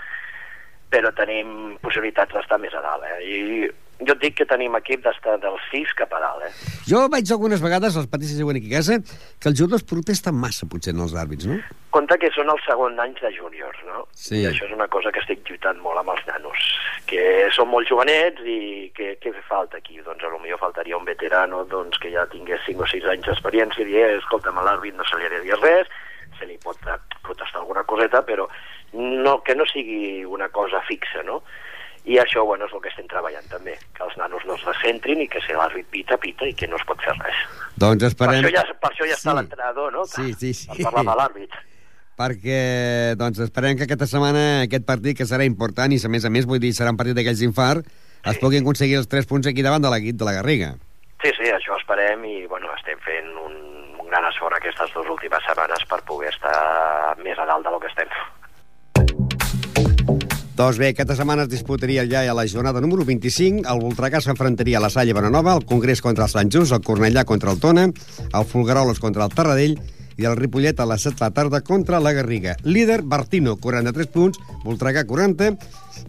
Però tenim possibilitats d'estar més a dalt. Eh? I jo et dic que tenim equip d'estar dels 6 cap a dalt, eh? Jo veig algunes vegades, els petits juguen aquí a casa, que els jugadors protesten massa, potser, en els àrbits, no? Compte que són els segon anys de júniors, no? Sí. I això és una cosa que estic lluitant molt amb els nanos, que són molt jovenets i que, què fa falta aquí? Doncs a lo millor faltaria un veterano doncs, que ja tingués 5 o 6 anys d'experiència i dir, eh, escolta'm, a l'àrbit no se li ha de res, se li pot protestar alguna coseta, però no, que no sigui una cosa fixa, no? I això, bueno, és el que estem treballant també, que els nanos no es recentrin i que si l'àrbit pita, pita i que no es pot fer res. Doncs esperem... Per això ja, per això ja està Sí. l'entrenador, no? Sí, sí, sí. Per parlar amb l'àrbit. perquè doncs, esperem que aquesta setmana aquest partit, que serà important, i a més a més, vull dir, serà un partit d'aquells d'infart, es puguin aconseguir els 3 punts aquí davant de l'equip de la Garriga. Sí, sí, això esperem i, bueno, estem fent un, un gran esforç aquestes dues últimes setmanes per poder estar més a dalt de lo que estem. Doncs bé, aquesta setmana es disputaria ja a la jornada número 25. El Voltregà s'enfrontaria a la Salle Bonanova, el Congrés contra el Sant Just, el Cornellà contra el Tona, el Folgueroles contra el Tarradell i el Ripollet a les 7 de la tarda contra la Garriga. Líder, Bartino, 43 punts, Voltregà, 40,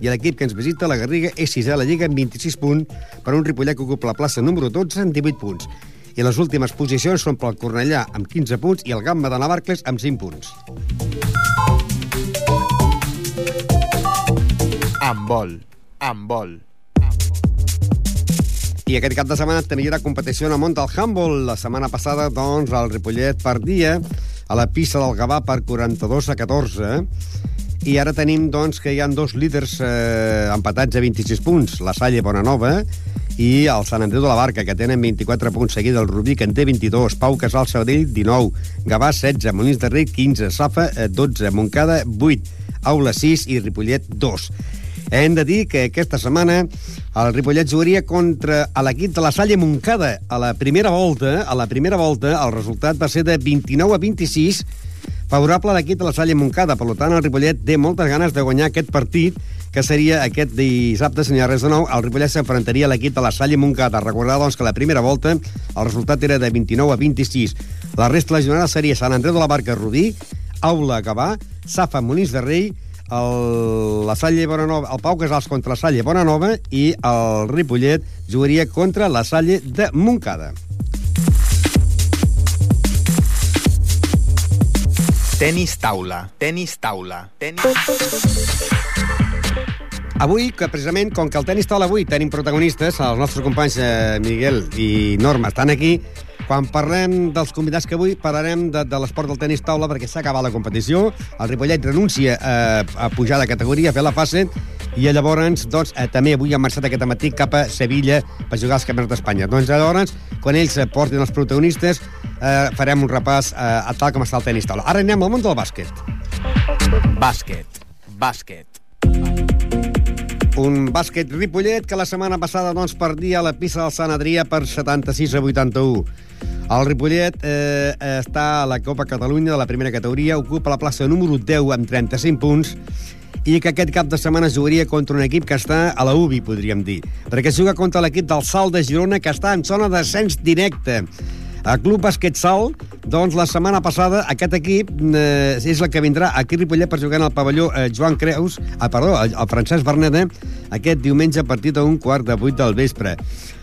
i l'equip que ens visita, la Garriga, és sisè a la Lliga amb 26 punts, per un Ripollet que ocupa la plaça número 12 amb 18 punts. I les últimes posicions són pel Cornellà amb 15 punts i el Gamba de Navarcles amb 5 punts. Amb vol. Amb vol. I aquest cap de setmana hi haurà competició en el món del handball. La setmana passada, doncs, el Ripollet perdia a la pista del Gavà per 42 a 14. I ara tenim, doncs, que hi han dos líders eh, empatats a 26 punts. La Salle Bonanova i el Sant Andreu de la Barca, que tenen 24 punts seguit el Rubí, que en té 22, Pau Casal Sabadell, 19, Gavà, 16, Molins de Rei, 15, Safa, eh, 12, Montcada, 8, Aula, 6 i Ripollet, 2. Hem de dir que aquesta setmana el Ripollet jugaria contra l'equip de la Salle Montcada. A la primera volta, a la primera volta, el resultat va ser de 29 a 26 favorable a l'equip de la Salle Montcada. Per tant, el Ripollet té moltes ganes de guanyar aquest partit, que seria aquest dissabte, si res de nou, el Ripollet s'enfrontaria a l'equip de la Salle Montcada. Recordar, doncs, que la primera volta el resultat era de 29 a 26. La resta de la jornada seria Sant Andreu de la Barca Rodí, Aula Gavà, Safa Molins de Rei, el, la Salle Bonanova, el Pau Casals contra la Salle Bonanova i el Ripollet jugaria contra la Salle de Montcada. Tenis taula. Tenis taula. Tenis... Avui, que precisament, com que el tenis taula avui tenim protagonistes, els nostres companys eh, Miguel i Norma estan aquí, quan parlem dels convidats que avui parlarem de, de l'esport del tenis taula perquè s'ha acabat la competició, el Ripollet renuncia a, a pujar de categoria, a fer la fase, i llavors doncs, eh, també avui han marxat aquest matí cap a Sevilla per jugar als campionats d'Espanya. Doncs llavors, quan ells eh, portin els protagonistes, eh, farem un repàs eh, a tal com està el tenis taula. Ara anem al món del bàsquet. Bàsquet. Bàsquet. Un bàsquet Ripollet que la setmana passada doncs, perdia a la pista del Sant Adrià per 76 a 81. El Ripollet eh, està a la Copa Catalunya de la primera categoria, ocupa la plaça número 10 amb 35 punts i que aquest cap de setmana jugaria contra un equip que està a la UBI, podríem dir, perquè juga contra l'equip del Salt de Girona, que està en zona d'ascens directe. El Club Bàsquet Salt, doncs la setmana passada aquest equip eh, és el que vindrà aquí a Ripollet per jugar en el pavelló eh, Joan Creus, ah, perdó, el, el Francesc Berneda, aquest diumenge a partir d'un quart de vuit del vespre.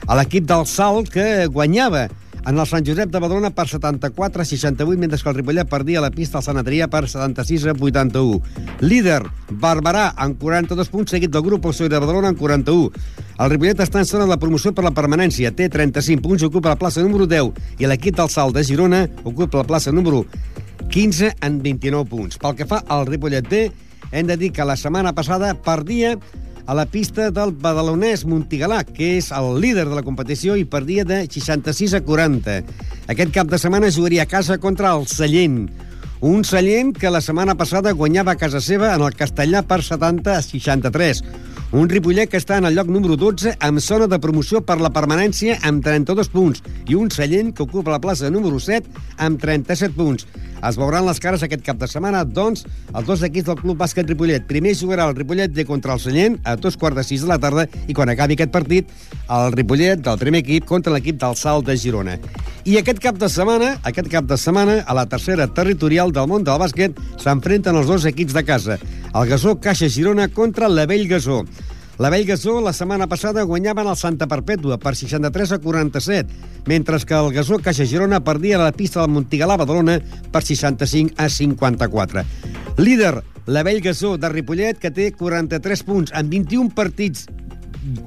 A l'equip del Salt que guanyava en el Sant Josep de Badalona per 74 a 68, mentre que el Ripollet perdia la pista al Sant Adrià per 76 a 81. Líder, Barberà, amb 42 punts, seguit del grup El Soi de Badalona amb 41. El Ripollet està en zona de la promoció per la permanència, té 35 punts, ocupa la plaça número 10, i l'equip del Salt de Girona ocupa la plaça número 15 en 29 punts. Pel que fa al Ripollet B, hem de dir que la setmana passada perdia a la pista del badalonès Montigalà, que és el líder de la competició i perdia de 66 a 40. Aquest cap de setmana jugaria a casa contra el Sallent. Un Sallent que la setmana passada guanyava a casa seva en el Castellà per 70 a 63. Un Ripollet que està en el lloc número 12 amb zona de promoció per la permanència amb 32 punts i un Sallent que ocupa la plaça número 7 amb 37 punts. Es veuran les cares aquest cap de setmana, doncs, els dos equips del Club Bàsquet Ripollet. Primer jugarà el Ripollet de contra el Sallent a dos quarts de sis de la tarda i quan acabi aquest partit, el Ripollet del primer equip contra l'equip del Salt de Girona. I aquest cap de setmana, aquest cap de setmana, a la tercera territorial del món del bàsquet, s'enfrenten els dos equips de casa. El Gasó Caixa Girona contra la Vell Gasó. La Vell Gasó la setmana passada guanyaven el Santa Perpètua per 63 a 47, mentre que el Gasó Caixa Girona perdia la pista del Montigalà Badalona per 65 a 54. Líder, la Vell Gasó de Ripollet, que té 43 punts en 21 partits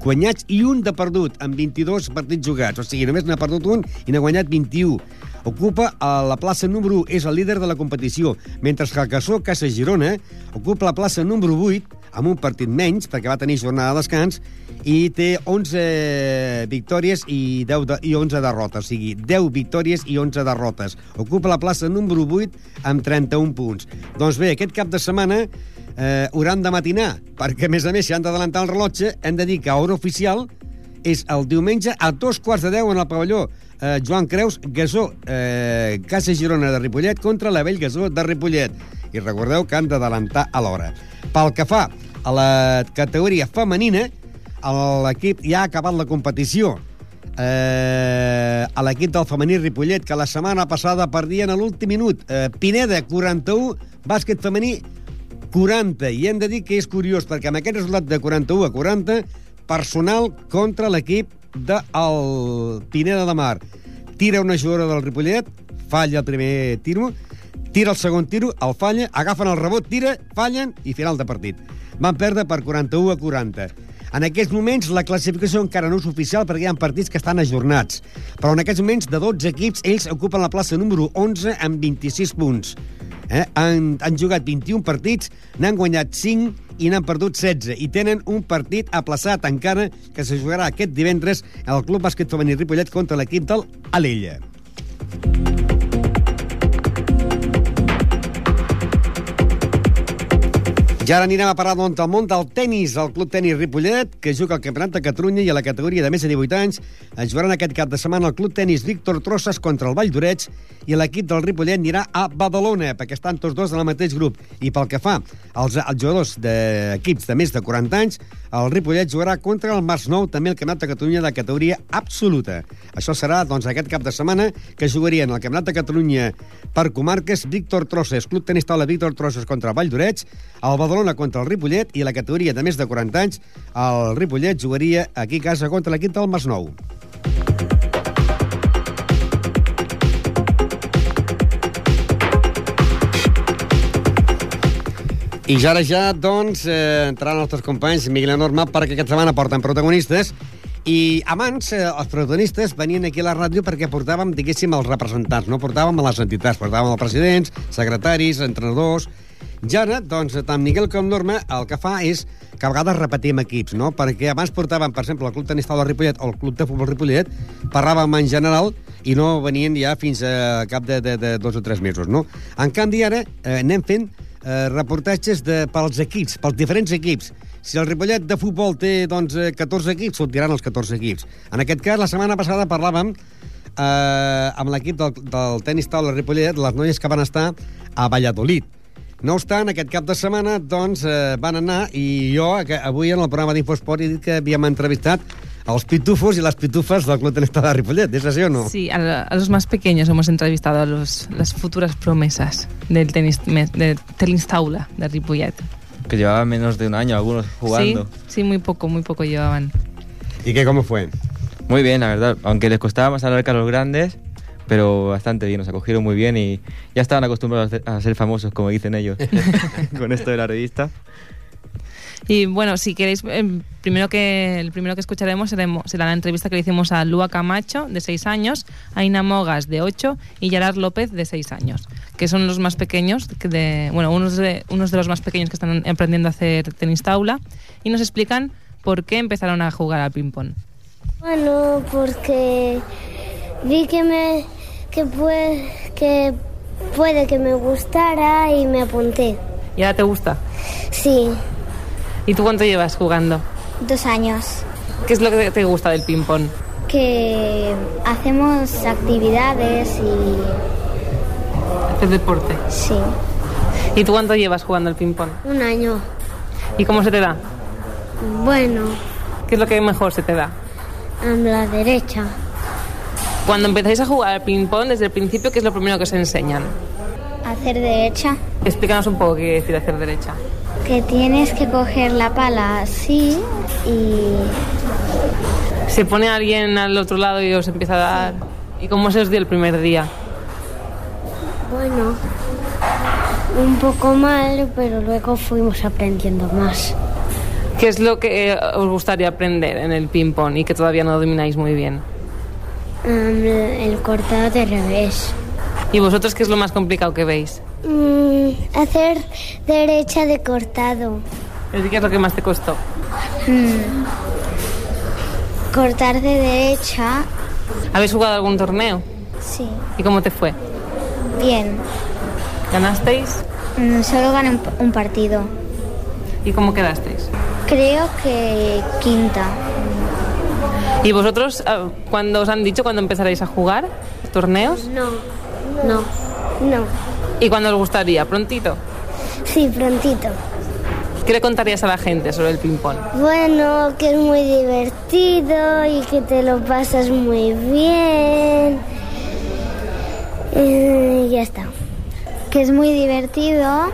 guanyats i un de perdut en 22 partits jugats. O sigui, només n'ha perdut un i n'ha guanyat 21. Ocupa a la plaça número 1, és el líder de la competició, mentre que el Cassó Casa Girona ocupa la plaça número 8 amb un partit menys, perquè va tenir jornada de descans, i té 11 victòries i, 10 de, i 11 derrotes, o sigui, 10 victòries i 11 derrotes. Ocupa la plaça número 8 amb 31 punts. Doncs bé, aquest cap de setmana eh, hauran de matinar, perquè, a més a més, si han d'adelantar el rellotge, hem de dir que a hora oficial és el diumenge a dos quarts de deu en el pavelló eh, Joan Creus, Gasó, eh, Casa Girona de Ripollet contra la Vell Gasó de Ripollet. I recordeu que han d'adelantar a l'hora. Pel que fa a la categoria femenina, l'equip ja ha acabat la competició. Eh, a l'equip del femení Ripollet, que la setmana passada perdien a l'últim minut. Eh, Pineda, 41, bàsquet femení, 40. I hem de dir que és curiós, perquè amb aquest resultat de 41 a 40, personal contra l'equip del Pineda de Mar. Tira una jugadora del Ripollet, falla el primer tiro, tira el segon tiro, el falla, agafen el rebot, tira, fallen i final de partit. Van perdre per 41 a 40. En aquests moments la classificació encara no és oficial perquè hi ha partits que estan ajornats. Però en aquests moments de 12 equips ells ocupen la plaça número 11 amb 26 punts. Eh? Han, han jugat 21 partits, n'han guanyat 5 i n'han perdut 16 i tenen un partit aplaçat encara que se jugarà aquest divendres al Club Bàsquet Femení Ripollet contra l'equip del Alella. I ara anirem a parlar del món del tennis, el Club Tenis Ripollet, que juga al Campionat de Catalunya i a la categoria de més de 18 anys es jugaran aquest cap de setmana el Club Tenis Víctor Trosses contra el Vall d'Oreig i l'equip del Ripollet anirà a Badalona, perquè estan tots dos en el mateix grup. I pel que fa als, als jugadors d'equips de més de 40 anys, el Ripollet jugarà contra el Mars Nou, també el Campionat de Catalunya de categoria absoluta. Això serà doncs, aquest cap de setmana que jugarien el Campionat de Catalunya per comarques Víctor Trosses, Club Tenis Taula Víctor Trosses contra Vall d'Oreig, el Badalona contra el Ripollet i la categoria de més de 40 anys el Ripollet jugaria aquí a casa contra l'equip del Masnou. I ja ara ja, doncs, eh, entraran els nostres companys Miguel i Norma perquè aquesta setmana porten protagonistes i abans eh, els protagonistes venien aquí a la ràdio perquè portàvem, diguéssim, els representants, no? Portàvem a les entitats, portàvem els presidents, secretaris, entrenadors... I ara, doncs, tant Miguel com Norma el que fa és que a vegades repetim equips, no? Perquè abans portàvem, per exemple, el Club Tenis Taula Ripollet o el Club de Futbol Ripollet, parlàvem en general i no venien ja fins a cap de, de, de dos o tres mesos, no? En canvi, ara eh, anem fent eh, reportatges de, pels equips, pels diferents equips. Si el Ripollet de futbol té doncs, 14 equips, sortiran els 14 equips. En aquest cas, la setmana passada parlàvem eh, amb l'equip del, del tenis taula Ripollet, les noies que van estar a Valladolid. No obstant, aquest cap de setmana doncs, eh, van anar i jo avui en el programa d'Infosport he dit que havíem entrevistat els pitufos y las pitufas del Club Tenis de Ripollet, ¿es así o no? Sí, a, a, los más pequeños hemos entrevistado a los, las futuras promesas del tenis, de tenis taula de Ripollet. Que llevaban menos de un año algunos jugando. Sí, sí, muy poco, muy poco llevaban. ¿Y qué, cómo fue? Muy bien, la verdad. Aunque les costaba más hablar que a los grandes, pero bastante bien, nos acogieron muy bien y ya estaban acostumbrados a ser famosos, como dicen ellos, [LAUGHS] con esto de la revista. Y bueno, si queréis, eh, primero que, el primero que escucharemos será la entrevista que le hicimos a Lua Camacho, de 6 años, a Ina Mogas, de 8, y Gerard López, de 6 años, que son los más pequeños, de, bueno, unos de, unos de los más pequeños que están aprendiendo a hacer tenis taula, y nos explican por qué empezaron a jugar al ping-pong. Bueno, porque vi que me que puede, que puede que me gustara y me apunté. ¿Y ahora te gusta? Sí. ¿Y tú cuánto llevas jugando? Dos años. ¿Qué es lo que te gusta del ping-pong? Que hacemos actividades y... ¿Hacer deporte? Sí. ¿Y tú cuánto llevas jugando al ping-pong? Un año. ¿Y cómo se te da? Bueno. ¿Qué es lo que mejor se te da? A la derecha. Cuando empezáis a jugar al ping-pong, desde el principio, ¿qué es lo primero que os enseñan? Hacer derecha. Explícanos un poco qué quiere decir hacer derecha. Que tienes que coger la pala así y Se pone alguien al otro lado y os empieza a dar. ¿Y cómo se os dio el primer día? bueno, un poco mal, pero luego fuimos aprendiendo más. ¿Qué es lo que eh, os gustaría aprender en el ping-pong y que todavía no domináis muy bien? Um, el cortado de revés. ¿Y vosotros qué es lo más complicado que veis? Mm, hacer derecha de cortado. ¿Y ¿Qué es lo que más te costó? Mm. Cortar de derecha, ¿Habéis jugado algún torneo? sí, ¿Y cómo te fue? bien. ¿Ganasteis? Mm, solo gané un, un partido. ¿Y cómo quedasteis? Creo que quinta. ¿Y vosotros, ah, cuando os han dicho cuándo empezaréis a jugar torneos? No, no, no. ¿Y cuándo os gustaría? ¿Prontito? Sí, prontito. ¿Qué le contarías a la gente sobre el ping-pong? Bueno, que es muy divertido y que te lo pasas muy bien. Eh, ya está. Que es muy divertido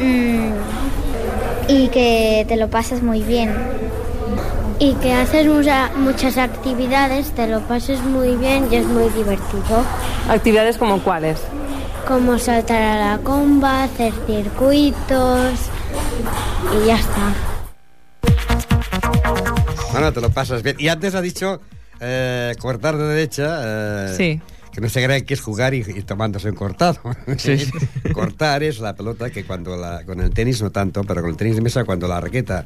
mm, y que te lo pasas muy bien. Y que haces mucha- muchas actividades, te lo pasas muy bien y es muy divertido. ¿Actividades como cuáles? Como saltar a la comba, hacer circuitos y ya está. Bueno, te lo pasas bien. Y antes ha dicho eh, cortar de derecha. eh, Sí. Que no se cree que es jugar y, y tomándose un cortado. [LAUGHS] Sí. Cortar es la pelota que cuando la, con el tenis no tanto, pero con el tenis de mesa cuando la raqueta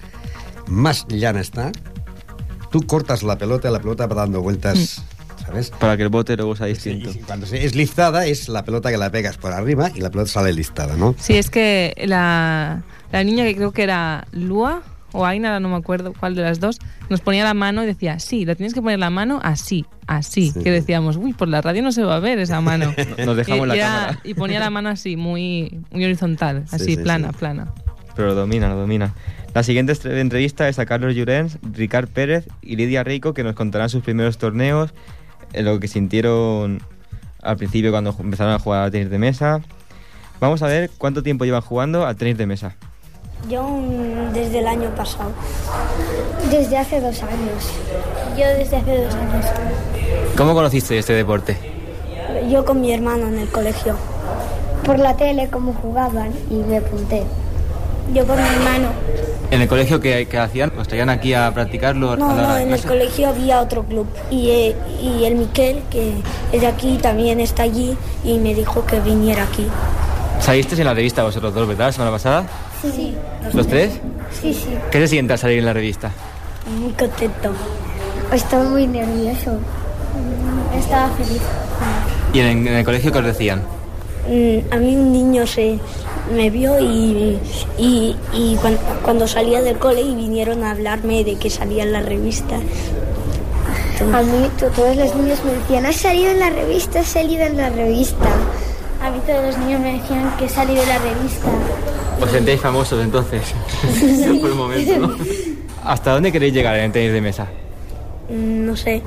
más llana está, tú cortas la pelota y la pelota va dando vueltas, ¿sabes? Para que el bote luego sea Sí, distinto. y cuando se- es listada es la pelota que la pegas por arriba y la pelota sale listada, ¿no? Sí, es que la, la niña que creo que era Lua o Aina, ahora no me acuerdo cuál de las dos, nos ponía la mano y decía, sí, la tienes que poner la mano así, así. Sí. Que decíamos, uy, por la radio no se va a ver esa mano. [LAUGHS] Nos dejamos y, la y era- cámara. y ponía la mano así, muy, muy horizontal, Sí, así, sí, plana, sí. plana. Pero lo domina, lo domina. La siguiente entrevista es a Carlos Llorens, Ricard Pérez y Lidia Rico, que nos contarán sus primeros torneos, lo que sintieron al principio cuando empezaron a jugar al tenis de mesa. Vamos a ver cuánto tiempo llevan jugando al tenis de mesa. Yo desde el año pasado. Desde hace dos años. Yo desde hace dos años. ¿Cómo conociste este deporte? Yo con mi hermano en el colegio. Por la tele, cómo jugaban, y me apunté. Yo por mi hermano. ¿En el colegio que, hacían? ¿Os traían aquí a practicarlo? No, no, en el colegio había otro club. Y, eh, y el Miquel, que es de aquí, también está allí y me dijo que viniera aquí. Salisteis en la revista vosotros dos, ¿verdad? La semana pasada. Sí, ¿Los tres? sí, sí. ¿Qué se siente al salir en la revista? Muy contento. Estaba muy nervioso. Estaba feliz. ¿Y en, en el colegio qué os decían? Mm, a mí un niño se me vio y, y, y cuan- cuando salía del cole y vinieron a hablarme de que salía en la revista. A mí to- todos los niños me decían, has salido en la revista, has salido en la revista. A mí todos los niños me decían que he salido en la revista. ¿Os sentéis famosos entonces? [LAUGHS] [LAUGHS] Por un momento, ¿no? [LAUGHS] ¿Hasta dónde queréis llegar en el tenis de mesa? Mm, No sé,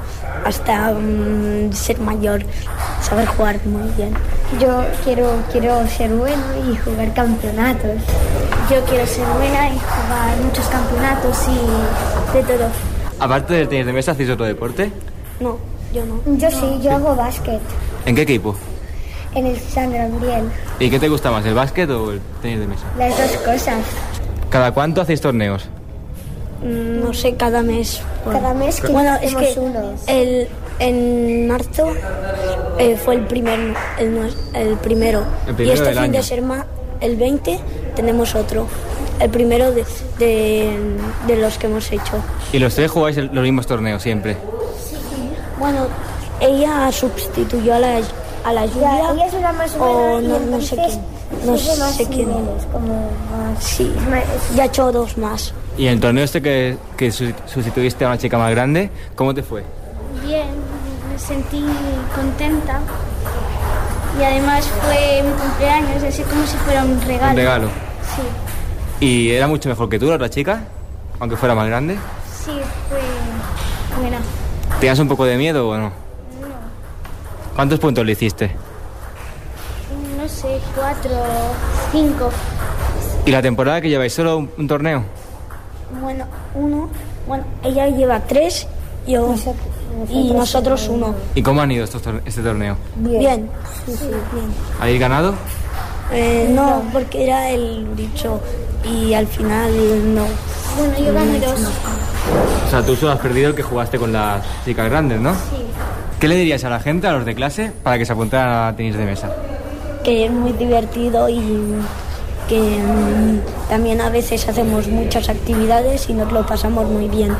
hasta mm, ser mayor, saber jugar muy bien. Yo quiero, quiero ser bueno y jugar campeonatos. Yo quiero ser buena y jugar muchos campeonatos y de todo. Aparte del tenis de mesa, ¿hacéis otro deporte? No, yo no. Yo sí, yo hago básquet ¿En qué equipo? en el San Gabriel. ¿Y qué te gusta más, el básquet o el tenis de mesa? Las dos cosas. ¿Cada cuánto hacéis torneos? Mm, No sé, cada mes. Cada mes que bueno, es que uno. el, en marzo eh, fue el primer el, el primero. El primero y este del fin de año. semana, el 20, tenemos otro. El primero de, de, de los que hemos hecho. ¿Y los tres jugáis el- los mismos torneos siempre? Bueno, ella sustituyó a la, a la Julia. ella es una más o buena y no, no sé quién. No sigue más sé quién. niveles, como más- Sí, más- ya ha hecho dos más. ¿Y en el torneo este que, que su- sustituiste a una chica más grande, cómo te fue? Bien, me sentí contenta. Y además fue mi cumpleaños, así como si fuera un regalo. Un regalo. Sí, ¿Y era mucho mejor que tú la otra chica? Aunque fuera más grande. sí, fue buena. ¿Tenías un poco de miedo o no? ¿Cuántos puntos le hiciste? Sé, cuatro, cinco. ¿Y la temporada que lleváis solo un, un torneo? Bueno, uno. Bueno, ella lleva tres yo, y nosotros uno. ¿Y cómo han ido estos tor- este torneo? Bien. Sí, sí, bien. ¿Habéis ganado? Eh, no, porque era el dicho y al final no. Bueno, yo gané dos. O sea, tú solo has perdido el que jugaste con las chicas grandes, ¿no? Sí. ¿Qué le dirías a la gente, a los de clase, para que se apuntaran a tenis de mesa? Que es muy divertido y que mm, también a veces hacemos muchas actividades y nos lo pasamos muy bien.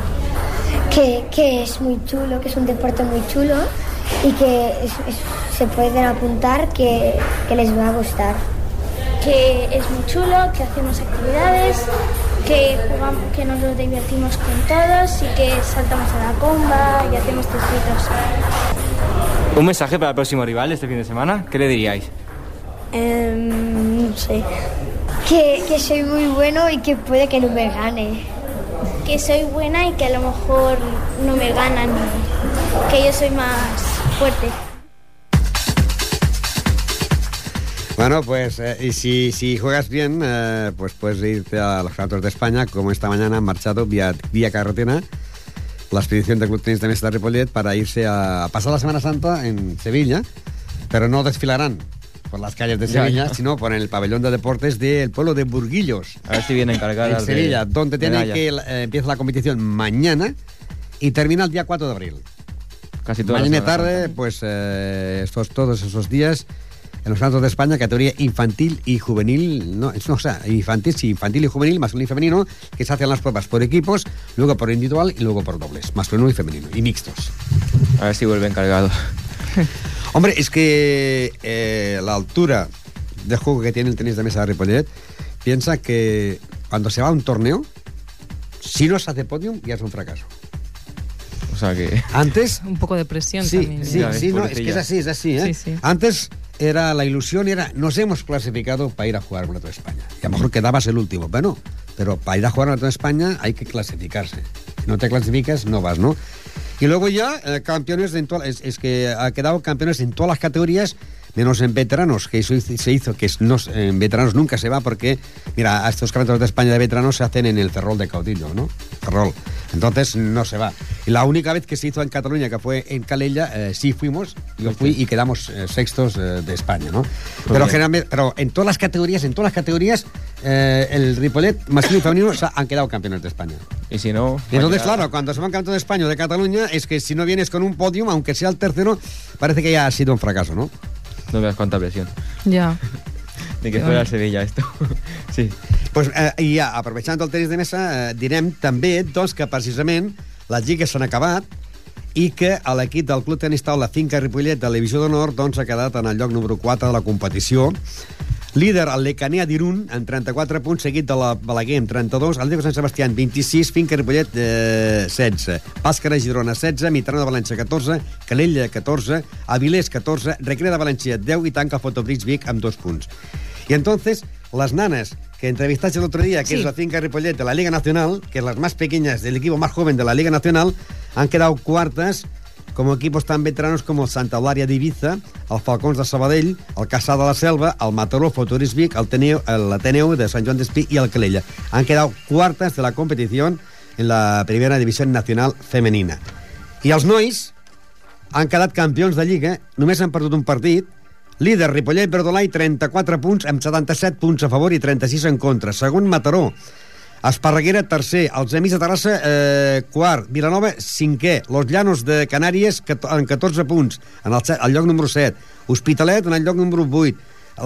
Que, que es muy chulo, que es un deporte muy chulo y que es- es- se pueden apuntar que, que les va a gustar. Que es muy chulo, que hacemos actividades, que, jugamos, que nos lo divertimos con todos y que saltamos a la comba y hacemos truquitos. ¿Un mensaje para el próximo rival este fin de semana? ¿Qué le diríais? Em, no sé. Que, que soy muy bueno y que puede que no me gane. Que soy buena y que a lo mejor no me ganan. Que yo soy más fuerte. Bueno, pues eh, y si, si juegas bien, eh, pues puedes irte a los Campeonatos de España, como esta mañana han marchado vía, vía carretera la expedición del Club Tenis de Mesa de Ripollet para irse a, a pasar la Semana Santa en Sevilla, pero no desfilarán por las calles de Sevilla, ya. sino por el pabellón de deportes del pueblo de Burguillos. A ver si vienen cargadas en de Sevilla, donde tiene que eh, empieza la competición mañana y termina el día 4 de abril. Casi toda la Mañana y tarde, pues eh, estos, todos esos días en los Santos de España, categoría infantil y juvenil, no, no, o sea, infantil, sí, infantil y juvenil, masculino y femenino, que se hacen las pruebas por equipos, luego por individual y luego por dobles, masculino y femenino, y mixtos. A ver si vuelven cargados. [LAUGHS] Hombre, es que eh, la altura de juego que tiene el tenis de mesa de Ripollet, piensa que cuando se va a un torneo, si no se hace podium, ya es un fracaso. O sea que... Antes... [LAUGHS] Un poco de presión Sí, también. sí, sí, no, es que pobrecilla. es así, es así, ¿eh? Sí, sí. Antes era la ilusión, era nos hemos clasificado para ir a jugar Vuelta de España. Y a lo mejor quedabas el último, bueno, pero para ir a jugar Vuelta de España hay que clasificarse. Si no te clasificas, no vas, ¿no? Y luego ya, eh, campeones en todas, es, es que ha quedado campeones en todas las categorías, menos en veteranos, que eso se hizo, que no, en veteranos nunca se va porque, mira, a estos campeonatos de España de veteranos se hacen en el Ferrol de Caudillo, ¿no? Ferrol. Entonces no se va. Y la única vez que se hizo en Cataluña, que fue en Calella, eh, sí fuimos, yo fui y quedamos eh, sextos eh, de España, ¿no? Pero generalmente, pero en todas las categorías, en todas las categorías, el Ripollet masculino y femenino ha- han quedado campeones de España. Y si no... Y entonces, mañana- claro, cuando se van campeón de España o de Cataluña, es que si no vienes con un podium, aunque sea el tercero, parece que ya ha sido un fracaso, ¿no? No veas cuánta presión. Ya. [LAUGHS] De que fuera el Sevilla esto. [LAUGHS] sí. Pues, eh, I ja, aprovechant el tenis de mesa, eh, direm també doncs, que precisament les lligues s'han acabat i que a l'equip del Club Tenis Taula Finca Ripollet de la Divisió d'Honor doncs, ha quedat en el lloc número 4 de la competició. Líder, el Lecanea d'Irun, amb 34 punts, seguit de la Balaguer amb 32, el Diego Sant Sebastià amb 26, Finca Ripollet eh, 16, Bàscara Girona 16, Mitrana de València 14, Calella 14, Avilés 14, Recrea de València 10 i tanca Fotobrits Vic amb 2 punts. Y entonces, las nanas que entrevistaste el otro día, que Sí. es la finca Ripollet de la Liga Nacional, que es las más pequeñas del equipo más joven de la Liga Nacional, han quedado cuartas como equipos tan veteranos como el Santa Eulària d'Ibiza, el Falcons de Sabadell, el Caçà de la Selva, el Mataró, Vic, el Teneu- el Ateneu de Sant Joan d'Espí y el Calella. Han quedado cuartas de la competición en la primera división nacional femenina. I els nois han quedat campions de Lliga, només han perdut un partit, líder Ripollet Verdolai, 34 punts, amb 77 punts a favor i 36 en contra. Segon, Mataró. Esparreguera, tercer. Els Amics de Terrassa, eh, quart. Vilanova, cinquè. Los Llanos de Canàries, amb 14 punts, en el, el lloc número 7. Hospitalet, en el lloc número 8.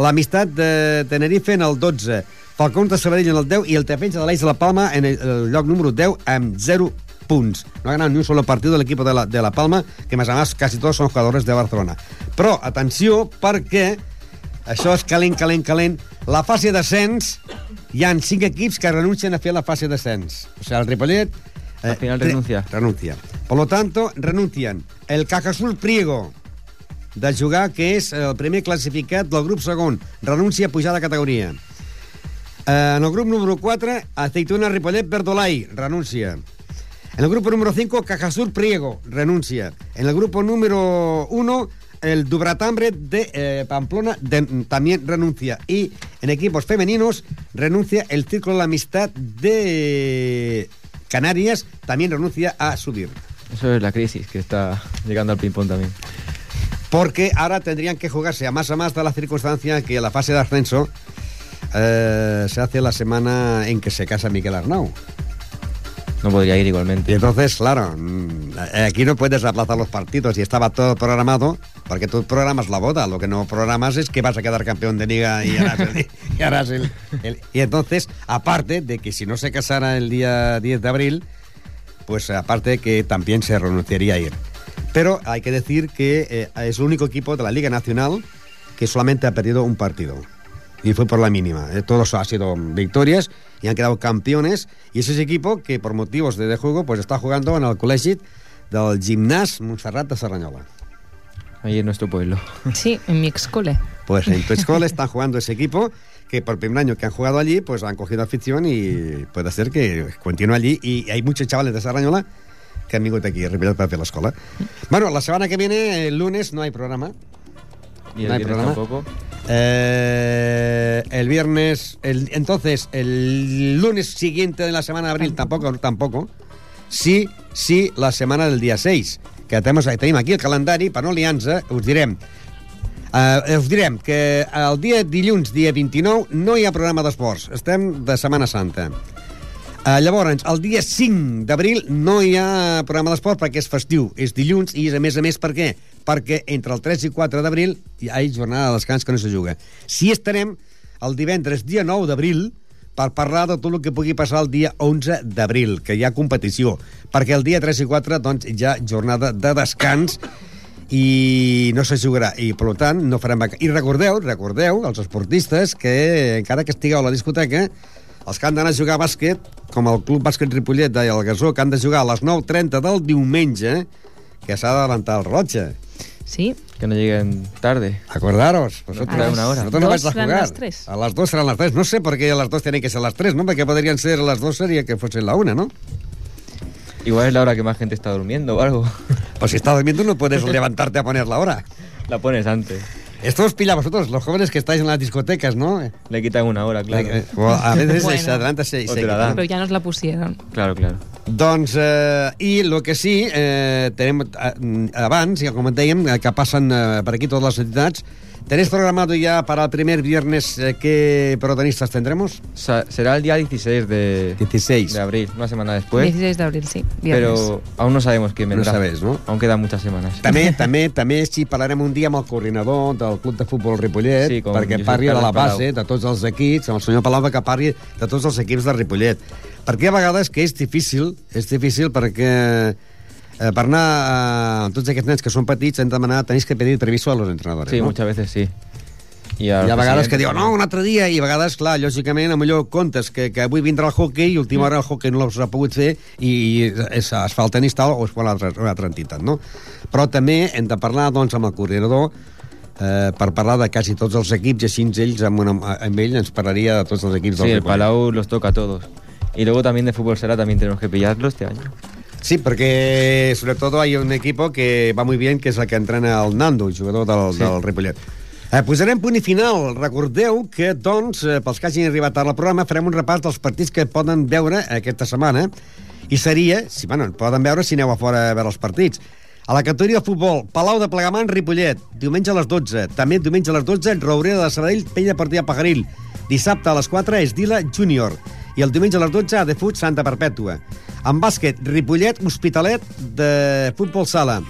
L'Amistat de Tenerife, en el 12. Falcons de Sabadell, en el 10. I el Defensa de l'Eix de la Palma, en el, el lloc número 10, amb 0 punts. No ha ganado ni un solo partido del equipo de la, de la Palma, que más además casi todos son jugadores de Barcelona. Però, atenció, perquè això és calent, calent, calent. La fase d'ascens, hi han cinc equips que renuncien a fer la fase d'ascens. O sea, el Ripollet... eh, Al final renuncia. Renuncia. Por lo tanto, renuncian el Cajasur Priego, de jugar, que és el primer classificat del grup segon. Renuncia a pujar de categoria. Eh, en el grup número 4, Aceituna Ripollet Verdolai, renuncia. En el grupo número 5, Cajasur Priego, renuncia. En el grupo número 1, el Dubratambre de eh, Pamplona de- también renuncia. Y en equipos femeninos renuncia el Círculo de la Amistad de Canarias, también renuncia a subir. Eso es la crisis que está llegando al ping-pong también. Porque ahora tendrían que jugarse a más a más de la circunstancia que la fase de ascenso eh, se hace la semana en que se casa Miguel Arnau. No podría ir igualmente. Y entonces, claro, mm, aquí no puedes aplazar los partidos y estaba todo programado, porque tú programas la boda, lo que no programas es que vas a quedar campeón de liga y harás el... [LAUGHS] y, harás el- el- y entonces, aparte de que si no se casara el día 10 de abril, pues aparte que también se renunciaría a ir. Pero hay que decir que eh, es el único equipo de la Liga Nacional que solamente ha perdido un partido. Y fue por la mínima. Eh, Todos han sido victorias y han quedado campeones. Y ese es equipo que por motivos de, de juego pues está jugando en el col·legi del gimnàs Montserrat de Serranyola. Ahí en nuestro pueblo. Sí, en mi excole. Pues en tu escuela están jugando ese equipo que por primer año que han jugado allí, pues han cogido afición y puede ser que continúe allí. Y hay muchos chavales de Serranyola que han vingut aquí a Ripollet per fer l'escola. Bueno, la semana que viene, el lunes, no hay programa. Y el no hay programa. tampoco. Eh, el viernes, el, entonces, el lunes siguiente de la semana de abril tampoco, tampoco. Sí, sí, la setmana del dia 6, que tenim, tenim aquí el calendari, per no liar-nos, us direm Uh, us direm que el dia dilluns, dia 29, no hi ha programa d'esports. Estem de Setmana Santa. Uh, llavors, el dia 5 d'abril no hi ha programa d'esport perquè és festiu, és dilluns i, a més a més, per què? Perquè entre el 3 i 4 d'abril hi ha jornada de descans que no se juga. Si estarem el divendres, dia 9 d'abril, per parlar de tot el que pugui passar el dia 11 d'abril, que hi ha competició, perquè el dia 3 i 4 doncs, hi ha jornada de descans i no se jugarà i per tant no farem vaca- i recordeu, recordeu els esportistes que encara que estigueu a la discoteca els que han d'anar a jugar a bàsquet com el Club Bàsquet Ripollet i el Gasó que han de jugar a les 9.30 del diumenge que s'ha d'adelantar el rellotge Sí. Que no lleguen tarde. Acordaros, vosotros, A una hora. dos no vais a jugar. las tres. A las dos serán las tres. No sé por qué a las dos tienen que ser las tres, ¿no? Porque podrían ser las dos sería que fuesen la una, ¿no? Igual es la hora que más gente está durmiendo o algo. Pues si estás durmiendo no puedes [LAUGHS] levantarte a poner la hora. La pones antes. Esto os pilla a vosotros, los jóvenes que estáis en las discotecas, ¿no? Le quitan una hora, claro. Eh, o a veces [LAUGHS] Bueno. se adelanta se, se quita. dan. Pero ya nos la pusieron. Claro, claro. Doncs, eh, i el que sí, eh, tenim eh, abans, ja com dèiem, eh, que passen eh, per aquí totes les entitats, ¿tenéis programado ya para el primer viernes eh, qué protagonistas tendremos? Sa- será el día 16 de, 16. de abril, una semana después. 16 de abril, sí. Viernes. Pero aún no sabemos quién No vendrá. sabéis, no? Aún quedan muchas semanas. També, [LAUGHS] també, també sí, parlarem un dia amb el coordinador del Club de Futbol Ripollet Sí, com perquè Josep parli de la Carles Palau. base de tots els equips, amb el senyor Palau que parli de tots els equips de Ripollet. Perquè a vegades que és difícil, és difícil perquè eh, per anar a tots aquests nens que són petits hem de demanar, tenéis que pedir permiso a los entrenadores, Sí, no? muchas veces sí. I al ha vegades que diuen, no, un altre dia, i a vegades, clar, lògicament, a millor comptes que, que avui vindrà el hockey i a última hora el hockey no s'ha pogut fer i, i es, es fa el tenis tal o es fa una altra, una altra entitat, no? Però també hem de parlar, doncs, amb el coordinador eh, per parlar de quasi tots els equips i així ells, amb, una, amb ell ens parlaria de tots els equips Sí, del el. Palau los toca a todos. Y luego también de fútbol será también tenemos que pillarlo este año. Sí, porque sobre todo hay un equipo que va muy bien, que és el que entrena el Nando, el jugador del, Sí. del Ripollet. Eh, posarem punt i final. Recordeu que, doncs, eh, pels que hagin arribat al programa, farem un repàs dels partits que poden veure aquesta setmana. I seria, si, bueno, poden veure si aneu a fora a veure els partits. A la categoria de futbol, Palau de Plegamant, Ripollet, diumenge a les 12. També diumenge a les 12, Roureda de Sabadell, Pell Partida Pajaril. Dissabte a les 4, Esdila Júnior. I el diumenge a les 12, a de Fut, Santa Perpètua. En bàsquet, Ripollet, Hospitalet de futbol sala.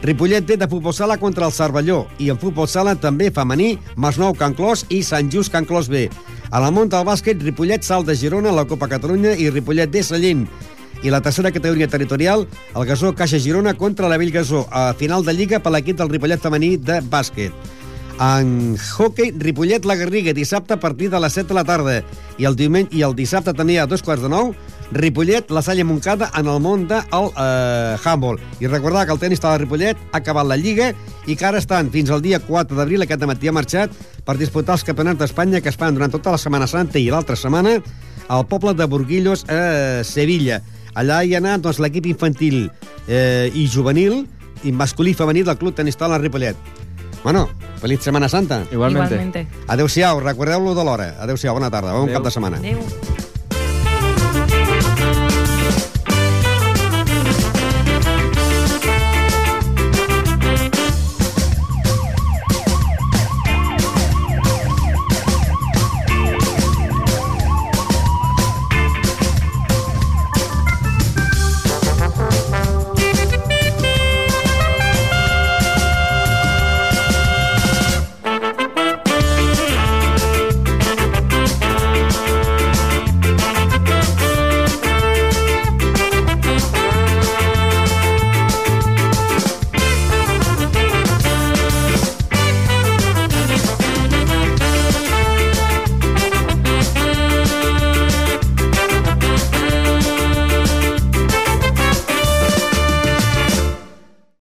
Ripollet D de futbol sala contra el Cervelló i en futbol sala també femení, Masnou Can Clos i Sant Just Can Clos B. A la Monta del bàsquet, Ripollet Salt de Girona, la Copa Catalunya i Ripollet D Sallent. I la tercera categoria territorial, el Gasó Caixa Girona contra la Vell Gasó, a final de Lliga per l'equip del Ripollet femení de bàsquet. En hockey, Ripollet la Garriga, dissabte a partir de les 7 de la tarda. I el, diumenge, i el dissabte també a dos quarts de nou, Ripollet, la Salle Moncada en el món del eh, handball. I recordar que el tenis de Ripollet ha acabat la Lliga i que ara estan fins al dia 4 d'abril, aquest matí ha marxat, per disputar els campionats d'Espanya que es fan durant tota la Setmana Santa i l'altra setmana al poble de Burguillos, a Sevilla. Allà hi ha anat doncs, l'equip infantil eh, i juvenil i masculí i femení del Club Tenis Taula Ripollet. Bueno, feliç Setmana Santa. Igualmente. Igualmente. Adéu-siau, recordeu-lo de l'hora. Adéu-siau, bona tarda, bon Adéu. cap de setmana. Adéu.